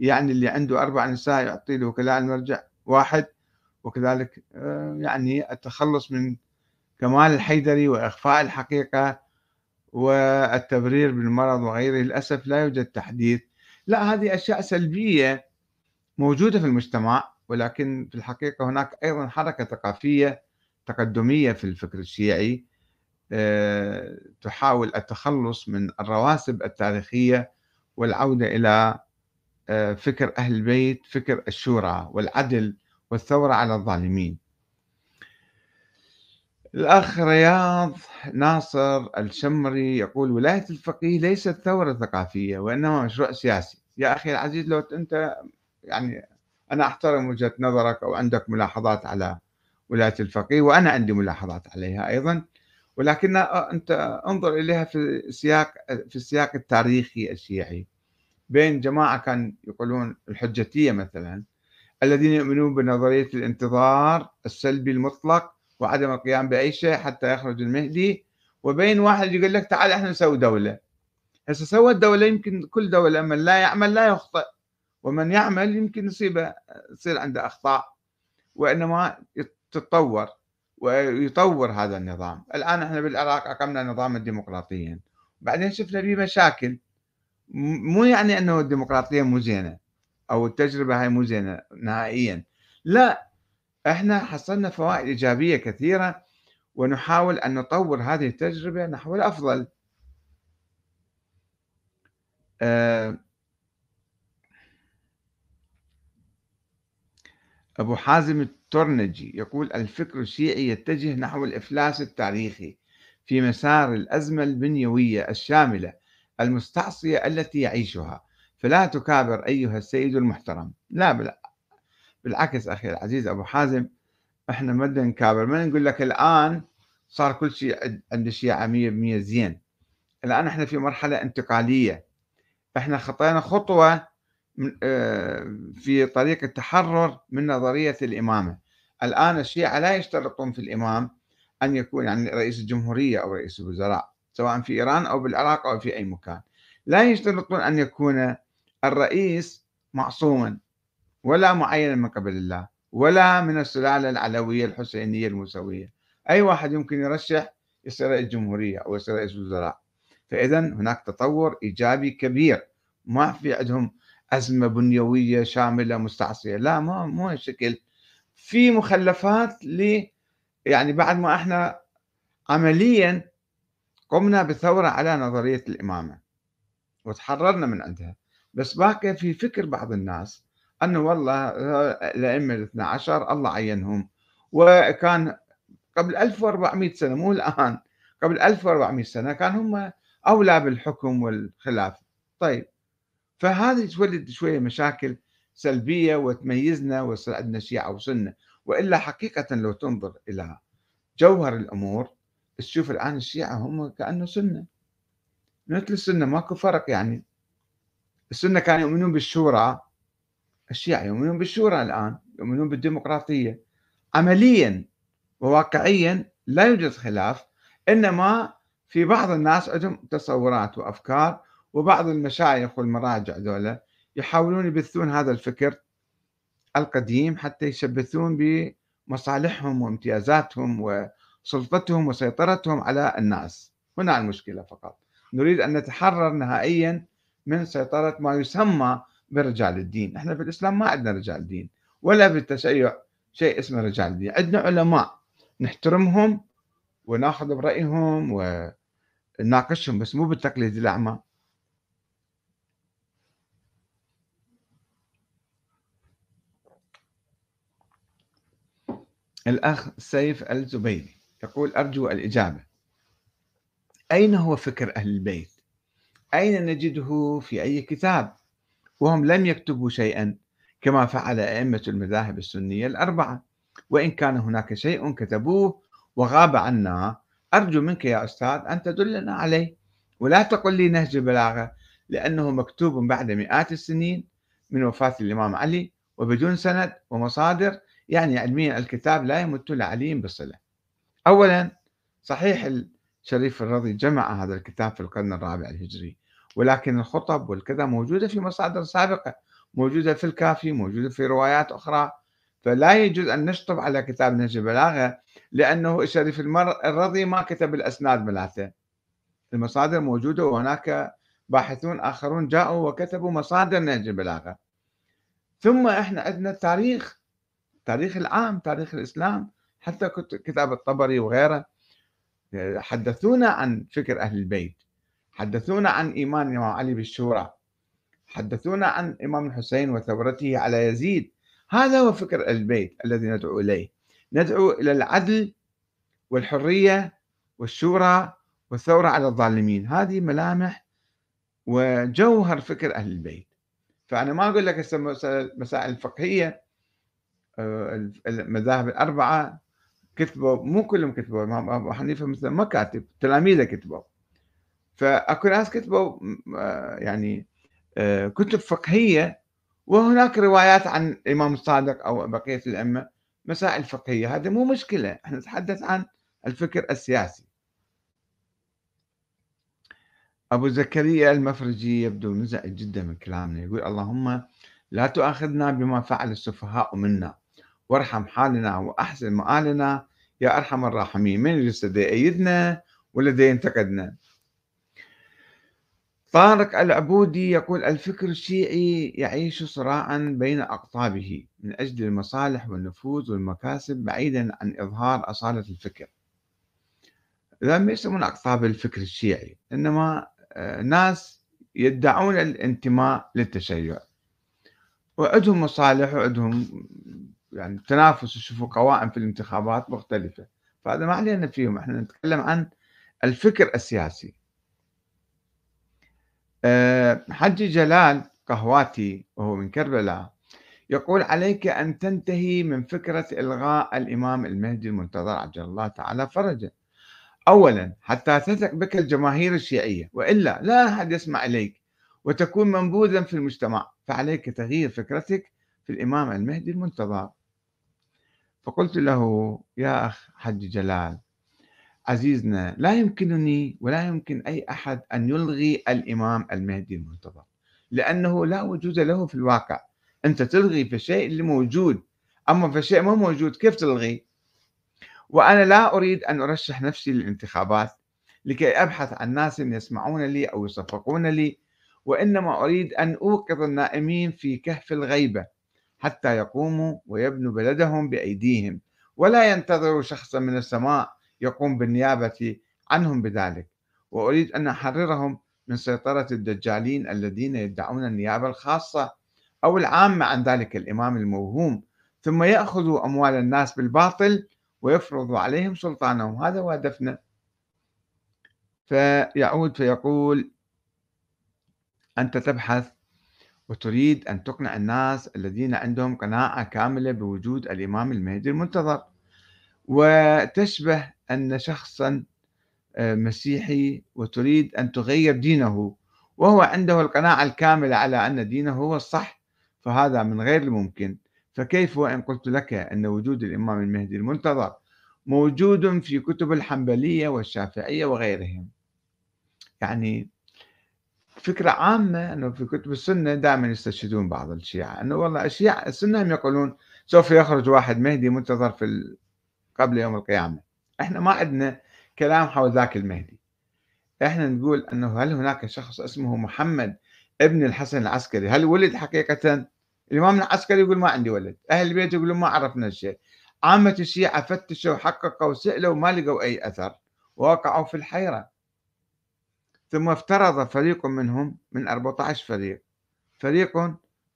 يعني اللي عنده أربع نساء يعطي له وكلاء المرجع واحد. وكذلك آه، يعني التخلص من كمال الحيدري وإخفاء الحقيقة والتبرير بالمرض وغيره للأسف لا يوجد تحديث. لا هذه أشياء سلبية موجودة في المجتمع ولكن في الحقيقة هناك أيضا حركة ثقافية تقدمية في الفكر الشيعي آه، تحاول التخلص من الرواسب التاريخية والعودة إلى آه، فكر أهل البيت فكر الشورى والعدل والثورة على الظالمين. الأخ رياض ناصر الشمري يقول ولاية الفقيه ليست ثورة ثقافية وإنما مشروع سياسي. يا أخي العزيز لو أنت يعني أنا أحترم وجهة نظرك أو عندك ملاحظات على ولاية الفقيه وأنا عندي ملاحظات عليها أيضا ولكن أنت انظر إليها في سياق في السياق التاريخي الشيعي. بين جماعة كان يقولون الحجتية مثلا الذين يؤمنون بنظرية الانتظار السلبي المطلق وعدم القيام بأي شيء حتى يخرج المهدي. وبين واحد يقول لك تعال إحنا نسوي دولة. هسه سوى الدولة يمكن كل دولة من لا يعمل لا يخطئ. ومن يعمل يمكن يصيبه يصير عنده أخطاء. وإنما تتطور ويطور هذا النظام. الآن إحنا بالعراق أقمنا نظاما ديمقراطيا بعدين شفنا فيه مشاكل. مو يعني أنه الديمقراطية مو زينة. أو التجربة هاي مو زينة نهائيا. لا إحنا حصلنا فوائد إيجابية كثيرة ونحاول أن نطور هذه التجربة نحو الأفضل. أه أبو حازم الترنجي يقول الفكر الشيعي يتجه نحو الإفلاس التاريخي في مسار الأزمة البنيوية الشاملة المستعصية التي يعيشها. فلا تكابر أيها السيد المحترم. لا بالعكس أخي العزيز أبو حازم إحنا ما نكابر. ما نقول لك الآن صار كل شيء عند الشيعة 100% زين. الآن إحنا في مرحلة انتقالية. إحنا خطينا خطوة آه، في طريق التحرر من نظرية الإمامة. الآن الشيعة لا يشترطون في الإمام أن يكون يعني رئيس الجمهورية أو رئيس الوزراء سواء في إيران أو بالعراق أو في أي مكان. لا يشترطون أن يكون الرئيس معصوما ولا معينا من قبل الله ولا من السلالة العلوية الحسينية الموسوية أي واحد يمكن يرشح يصير رئيس جمهورية أو يصير رئيس وزراء. فإذا هناك تطور إيجابي كبير. ما في عندهم أزمة بنيوية شاملة مستعصية. لا ما مو هالشكل في مخلفات ل يعني بعد ما إحنا عمليا قمنا بثورة على نظرية الإمامة وتحررنا من عندها. بس باقي في فكر بعض الناس أنه والله الأئمة الاثنى عشر الله عينهم. وكان قبل 1400 سنة مو الآن قبل 1400 سنة كان هم أولى بالحكم والخلافة طيب فهذه تولد شوية مشاكل سلبية وتميزنا ويصير عندنا شيعة وسنة وإلا حقيقة لو تنظر إلى جوهر الأمور تشوف الآن الشيعة هم كأنه سنة. مثل السنة ماكو فرق يعني. السنة كانوا يؤمنون بالشورى الشيعة يؤمنون بالشورى الآن يؤمنون بالديمقراطية. عمليا وواقعيا لا يوجد خلاف إنما في بعض الناس عندهم تصورات وأفكار وبعض المشايخ والمراجع ذولا يحاولون يبثون هذا الفكر القديم حتى يشبثون بمصالحهم وامتيازاتهم وسلطتهم وسيطرتهم على الناس. هنا المشكلة فقط. نريد أن نتحرر نهائيا من سيطرة ما يسمى برجال الدين. إحنا في الإسلام ما عندنا رجال دين ولا في التشيع شيء اسمه رجال الدين عندنا علماء نحترمهم وناخذ برأيهم ونناقشهم بس مو بالتقليد الأعمى. الأخ سيف الزبيدي يقول أرجو الإجابة. أين هو فكر أهل البيت؟ أين نجده في أي كتاب؟ وهم لم يكتبوا شيئا كما فعل أئمة المذاهب السنية الأربعة. وإن كان هناك شيء كتبوه وغاب عنا أرجو منك يا أستاذ أن تدلنا عليه. ولا تقل لي نهج البلاغة لأنه مكتوب بعد مئات السنين من وفاة الإمام علي وبدون سند ومصادر. يعني علميا الكتاب لا يمت لعلي بصلة أولا صحيح الشريف الرضي جمع هذا الكتاب في القرن الرابع الهجري. ولكن الخطب والكذا موجودة في مصادر سابقة موجودة في الكافي موجودة في روايات أخرى. فلا يجوز أن نشطب على كتاب نهج البلاغة لأنه الشريف الرضي ما كتب الأسناد ملاته المصادر موجودة وهناك باحثون آخرون جاءوا وكتبوا مصادر نهج البلاغة. ثم إحنا عندنا التاريخ التاريخ العام تاريخ الإسلام حتى كتاب الطبري وغيره. حدثونا عن فكر أهل البيت. حدثونا عن إيمان الإمام علي بالشورى حدثونا عن إمام الحسين وثورته على يزيد. هذا هو فكر البيت الذي ندعو إليه. ندعو إلى العدل والحرية والشورى والثورة على الظالمين. هذه ملامح وجوهر فكر أهل البيت. فأنا ما أقول لك المسائل الفقهية آه، المذاهب الأربعة كتبوا مو كلهم كتبوا أبو حنيفة مثلا ما كاتب تلاميذه كتبوا. فأكو ناس كتبوا آه، يعني آه، كتب فقهية وهناك روايات عن الإمام الصادق أو بقية الأئمة مسائل فقهية. هذا مو مشكلة إحنا نتحدث عن الفكر السياسي. أبو زكريا المفرجي يبدو منزعج جدا من كلامنا يقول اللهم لا تؤاخذنا بما فعل السفهاء منا وارحم حالنا وأحسن مآلنا يا أرحم الراحمين. من اللي يأيدنا ولا ينتقدنا طارق العبودي يقول الفكر الشيعي يعيش صراعا بين أقطابه من أجل المصالح والنفوذ والمكاسب بعيدا عن إظهار أصالة الفكر. ما يسمون أقطاب الفكر الشيعي إنما آه، ناس يدعون الانتماء للتشيع. وعندهم مصالح وعندهم يعني تنافس يشوفوا قوائم في الانتخابات مختلفة. فهذا ما علينا فيهم. إحنا نتكلم عن الفكر السياسي. حجي جلال قهواتي وهو من كربلاء يقول عليك أن تنتهي من فكرة إلغاء الإمام المهدي المنتظر عجل الله تعالى فرجه. أولا حتى تثق بك الجماهير الشيعية وإلا لا أحد يسمع إليك وتكون منبوذا في المجتمع فعليك تغيير فكرتك في الإمام المهدي المنتظر. فقلت له يا أخ حج جلال عزيزنا لا يمكنني ولا يمكن أي أحد أن يلغي الإمام المهدي المنتظر لأنه لا وجود له في الواقع. أنت تلغي في الشيء اللي موجود. أما في الشيء ما موجود كيف تلغي؟ وأنا لا أريد أن أرشح نفسي للانتخابات لكي أبحث عن ناس يسمعون لي أو يصفقون لي وإنما أريد أن أوقظ النائمين في كهف الغيبة حتى يقوموا ويبنوا بلدهم بأيديهم. ولا ينتظروا شخصا من السماء يقوم بالنيابة عنهم بذلك. وأريد أن أحررهم من سيطرة الدجالين الذين يدعون النيابة الخاصة أو العامة عن ذلك الإمام الموهوم. ثم يأخذوا أموال الناس بالباطل ويفرضوا عليهم سلطانهم. هذا هو هدفنا فيعود فيقول أنت تبحث وتريد أن تقنع الناس الذين عندهم قناعة كاملة بوجود الإمام المهدي المنتظر. وتشبه أن شخصا آه، مسيحي وتريد أن تغير دينه وهو عنده القناعة الكاملة على أن دينه هو الصح فهذا من غير الممكن. فكيف وإن قلت لك أن وجود الإمام المهدي المنتظر موجود في كتب الحنبلية والشافعية وغيرهم؟ يعني فكرة عامة أنه في كتب السنة دائما يستشهدون بعض الشيعة أنه والله الشيعة السنة هم يقولون سوف يخرج واحد مهدي منتظر في قبل يوم القيامة. إحنا ما عندنا كلام حول ذاك المهدي. إحنا نقول إنه هل هناك شخص اسمه محمد ابن الحسن العسكري؟ هل ولد حقيقة؟ الإمام العسكري يقول ما عندي ولد. أهل البيت يقولون ما عرفنا شيء عامة الشيعة فتشوا حققوا سئلوا ما لقوا أي أثر ووقعوا في الحيرة. ثم افترض فريق منهم من 14 فريق. فريق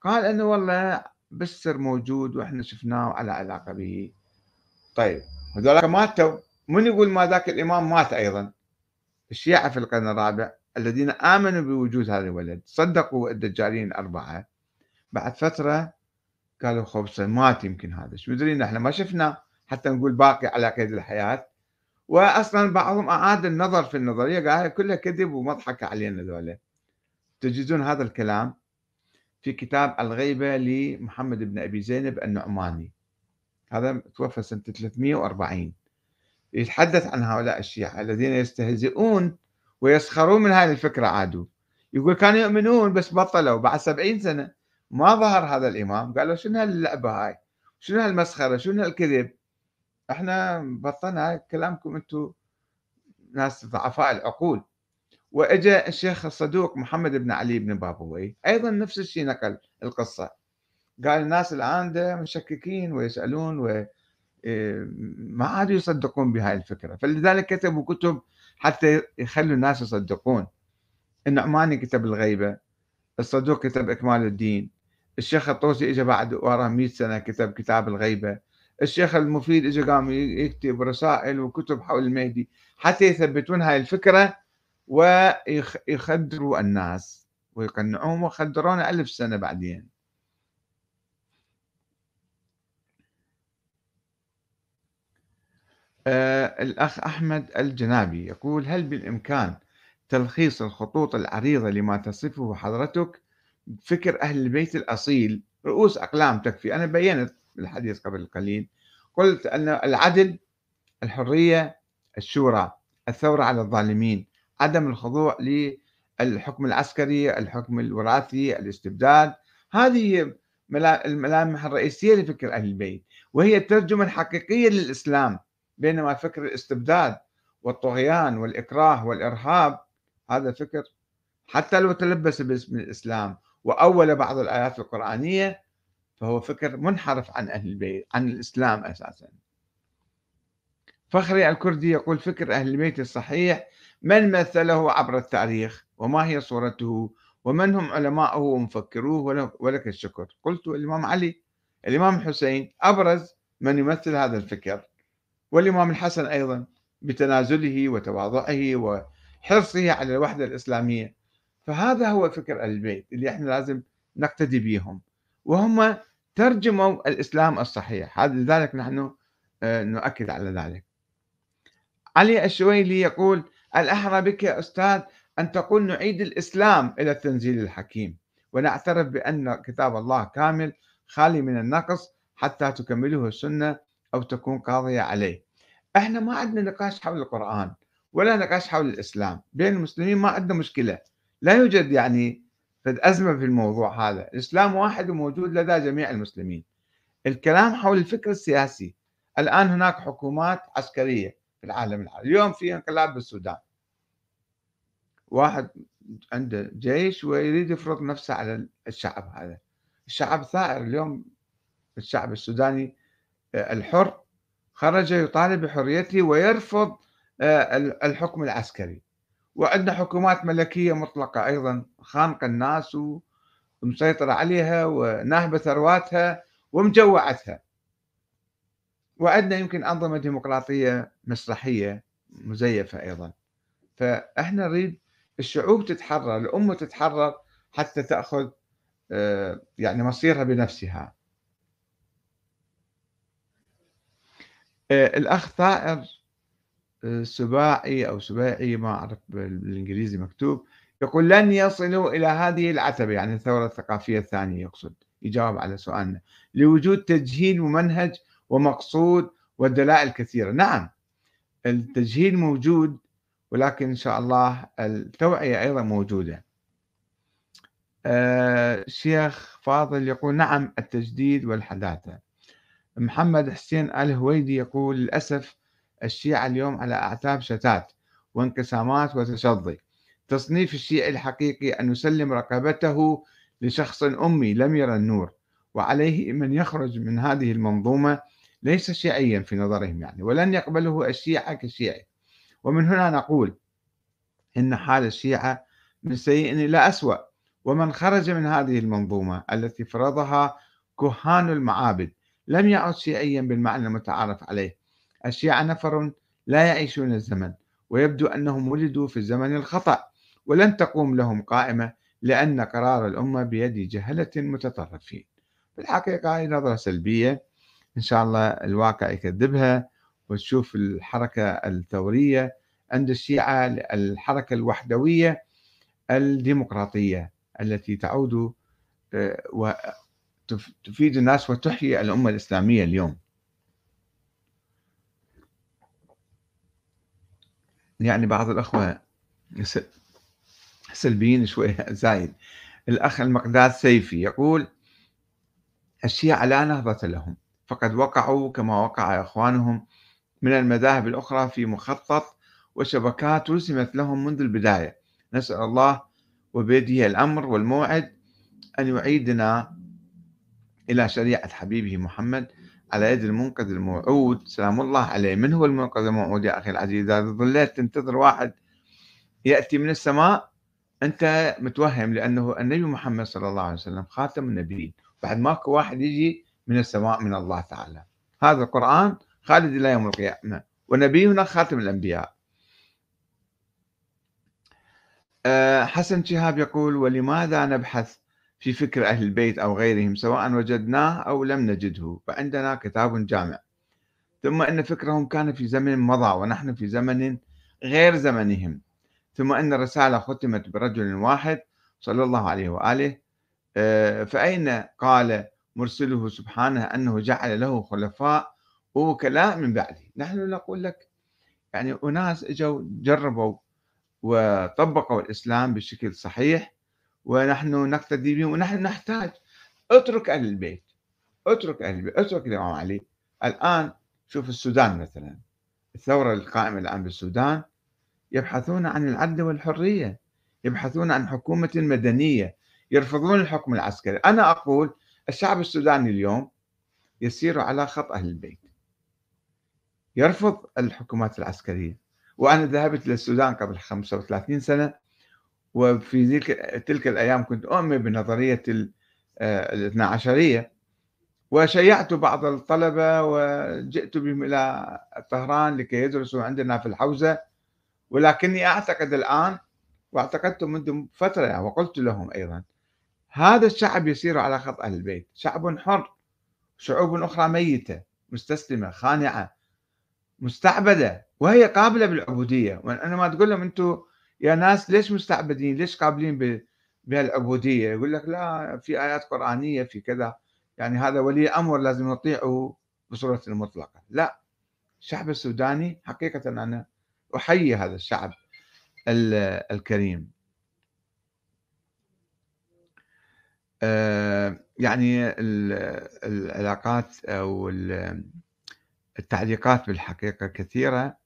قال إنه والله بالسر موجود وإحنا شفناه على علاقة به. طيب هذول ماتوا. من يقول ما ذاك الإمام مات أيضا؟ الشيعة في القرن الرابع الذين آمنوا بوجود هذا الولد صدقوا الدجالين الأربعة. بعد فترة قالوا خبصة مات يمكن هذا. شو مدري إحنا ما شفنا حتى نقول باقي على قيد الحياة. واصلا بعضهم أعاد النظر في النظرية قال كلها كذب ومضحكة علينا ذولا. تجدون هذا الكلام في كتاب الغيبة لمحمد بن أبي زينب النعماني. هذا توفى سنة 340 يتحدث عن هؤلاء الشيعة الذين يستهزئون ويسخرون من هذه الفكرة عادوا. يقول كانوا يؤمنون بس بطلوا بعد سبعين سنة. ما ظهر هذا الإمام. قالوا شنو هاللعبة هاي؟ شنو هالمسخرة؟ شنو هالكذب؟ إحنا بطلنا كلامكم أنتم ناس ضعفاء العقول. وإجا الشيخ الصدوق محمد بن علي بن بابوي أيضا نفس الشيء نقل القصة. قال الناس الآن مشككين ويسألون و ما عادوا يصدقون بهاي الفكرة. فلذلك كتبوا كتب حتى يخلوا الناس يصدقون. النعماني كتب الغيبة الصدوق كتب إكمال الدين الشيخ الطوسي اجى بعد وراه 100 سنة كتب كتاب الغيبة الشيخ المفيد اجى قام يكتب رسائل وكتب حول المهدي حتى يثبتون هاي الفكرة ويخدروا الناس ويقنعوهم وخدرونا ألف سنة بعدين. الأخ أحمد الجنابي يقول هل بالإمكان تلخيص الخطوط العريضة لما تصفه حضرتك؟ فكر أهل البيت الأصيل رؤوس أقلام تكفي. أنا بينت بالحديث قبل قليل قلت أن العدل الحرية الشورى الثورة على الظالمين عدم الخضوع للحكم العسكري الحكم الوراثي الاستبداد هذه الملامح الرئيسية لفكر أهل البيت وهي الترجمة الحقيقية للإسلام. بينما فكر الاستبداد والطغيان والإكراه والإرهاب هذا فكر حتى لو تلبس باسم الإسلام وأول بعض الآيات القرآنية فهو فكر منحرف عن أهل البيت عن الإسلام أساسا. فخري الكردي يقول فكر أهل البيت الصحيح من مثله عبر التاريخ وما هي صورته ومن هم علماءه ومفكروه ولك الشكر. قلت الإمام علي الإمام الحسين أبرز من يمثل هذا الفكر. والإمام الحسن أيضا بتنازله وتواضعه وحرصه على الوحدة الإسلامية. فهذا هو فكر البيت اللي إحنا لازم نقتدي بهم وهم ترجموا الإسلام الصحيح. هذا لذلك نحن آه، نؤكد على ذلك. علي الشويلي يقول الأحرى بك يا أستاذ أن تقول نعيد الإسلام إلى التنزيل الحكيم. ونعترف بأن كتاب الله كامل خالي من النقص حتى تكمله السنة أو تكون قاضية عليه. إحنا ما عندنا نقاش حول القرآن ولا نقاش حول الإسلام. بين المسلمين ما عندنا مشكلة. لا يوجد يعني أزمة في الموضوع هذا. الإسلام واحد وموجود لدى جميع المسلمين. الكلام حول الفكر السياسي. الآن هناك حكومات عسكرية في العالم العربي. اليوم في انقلاب بالسودان. واحد عنده جيش ويريد يفرض نفسه على الشعب هذا. الشعب ثائر. اليوم الشعب السوداني الحر خرج يطالب بحريته ويرفض آه، الحكم العسكري. وعندنا حكومات ملكية مطلقة أيضا خانقة الناس ومسيطرة عليها وناهبة ثرواتها ومجوعتها. وعندنا يمكن أنظمة ديمقراطية مسرحية مزيفة أيضا. فإحنا نريد الشعوب تتحرر الأمة تتحرر حتى تأخذ آه، يعني مصيرها بنفسها. الأخ ثائر سباعي أو سباعي ما أعرف بالإنجليزي مكتوب يقول لن يصلوا إلى هذه العتبة يعني الثورة الثقافية الثانية يقصد يجاوب على سؤالنا. لوجود تجهيل ممنهج ومقصود والدلائل كثيرة. نعم التجهيل موجود ولكن إن شاء الله التوعية أيضا موجودة. الشيخ آه، فاضل يقول نعم التجديد والحداثة. محمد حسين الهويدي يقول للأسف الشيعة اليوم على أعتاب شتات وانقسامات وتشظي. تصنيف الشيعي الحقيقي أن يسلم رقبته لشخص أمي لم يرى النور وعليه من يخرج من هذه المنظومة ليس شيعيا في نظرهم يعني ولن يقبله الشيعة كشيعي. ومن هنا نقول إن حال الشيعة من سيء إلى أسوأ ومن خرج من هذه المنظومة التي فرضها كهان المعابد لم يعد شيعيا بالمعنى المتعارف عليه. الشيعة نفر لا يعيشون الزمن ويبدو أنهم ولدوا في الزمن الخطأ ولن تقوم لهم قائمة لأن قرار الأمة بيد جهلة متطرفين. في الحقيقة هذه نظرة سلبية إن شاء الله الواقع يكذبها وتشوف الحركة الثورية عند الشيعة الحركة الوحدوية الديمقراطية التي تعود وتفيد الناس وتحيي الأمة الإسلامية اليوم. يعني بعض الأخوة سلبيين شوية زايد. الأخ المقداد سيفي يقول الشيعة لا نهضة لهم فقد وقعوا كما وقع إخوانهم من المذاهب الأخرى في مخطط وشبكات رسمت لهم منذ البداية. نسأل الله وبيده الأمر والموعد أن يعيدنا إلى شريعة حبيبه محمد على يد المنقذ الموعود. سلام الله عليه. من هو المنقذ الموعود يا أخي العزيز؟ إذا ظليت تنتظر واحد يأتي من السماء أنت متوهم لأنه النبي محمد صلى الله عليه وسلم خاتم النبيين. بعد ماكو واحد يجي من السماء من الله تعالى. هذا القرآن خالد إلى يوم القيامة. ونبينا خاتم الأنبياء. آه، حسن شهاب يقول ولماذا نبحث في فكر أهل البيت أو غيرهم سواء وجدناه أو لم نجده فعندنا كتاب جامع. ثم أن فكرهم كان في زمن مضى ونحن في زمن غير زمنهم. ثم أن الرسالة ختمت برجل واحد صلى الله عليه وآله. آه، فأين قال مرسله سبحانه أنه جعل له خلفاء ووكلاء من بعده؟ نحن نقول لك يعني أناس إجوا جربوا وطبقوا الإسلام بشكل صحيح ونحن نقتدي بهم ونحن نحتاج. اترك أهل البيت. اترك أهل البيت. اترك الإمام علي. الآن شوف السودان مثلا. الثورة القائمة الآن بالسودان يبحثون عن العدل والحرية. يبحثون عن حكومة مدنية. يرفضون الحكم العسكري. أنا أقول الشعب السوداني اليوم يسير على خط أهل البيت. يرفض الحكومات العسكرية. وأنا ذهبت للسودان قبل 35 سنة. وفي تلك الأيام كنت أؤمن بنظرية آه، الاثنا عشرية وشيعت بعض الطلبة وجئت بهم إلى طهران لكي يدرسوا عندنا في الحوزة ولكني أعتقد الآن واعتقدت منذ فترة وقلت لهم أيضا هذا الشعب يسير على خط أهل البيت شعب حر شعوب أخرى ميتة مستسلمة خانعة مستعبدة وهي قابلة بالعبودية. وأنا ما تقول لهم أنتم يا ناس ليش مستعبدين؟ ليش قابلين بهالعبودية يقول لك لا في آيات قرآنية في كذا. يعني هذا ولي أمر لازم نطيعه بصورة مطلقة. لا الشعب السوداني حقيقة أنا أحيي هذا الشعب الكريم. آه، يعني العلاقات أو التعليقات بالحقيقة كثيرة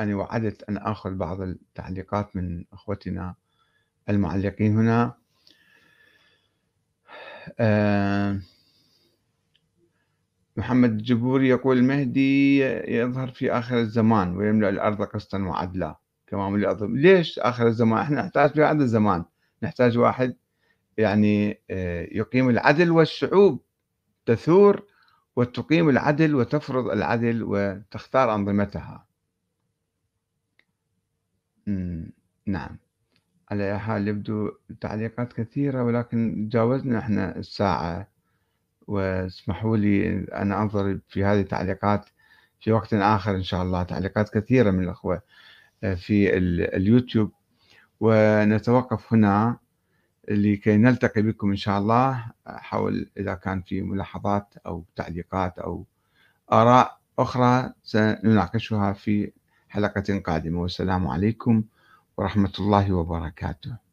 وأنا وعدت أن آخذ بعض التعليقات من أخوتنا المعلقين هنا. آه، محمد الجبوري يقول المهدي يظهر في آخر الزمان ويملأ الأرض قسطا وعدلا. كما ملأ ليش آخر الزمان؟ إحنا نحتاج في هذا الزمان. نحتاج واحد يعني آه، يقيم العدل والشعوب. تثور وتقيم العدل وتفرض العدل وتختار أنظمتها. نعم. على أي حال يبدو تعليقات كثيرة ولكن تجاوزنا إحنا الساعة، واسمحوا لي أن أنظر في هذه التعليقات في وقت آخر إن شاء الله، تعليقات كثيرة من الأخوة آآ في ال اليوتيوب، ونتوقف هنا لكي نلتقي بكم إن شاء الله حول إذا كان في ملاحظات أو تعليقات أو آراء أخرى سنناقشها في حلقة قادمة، والسلام عليكم ورحمة الله وبركاته.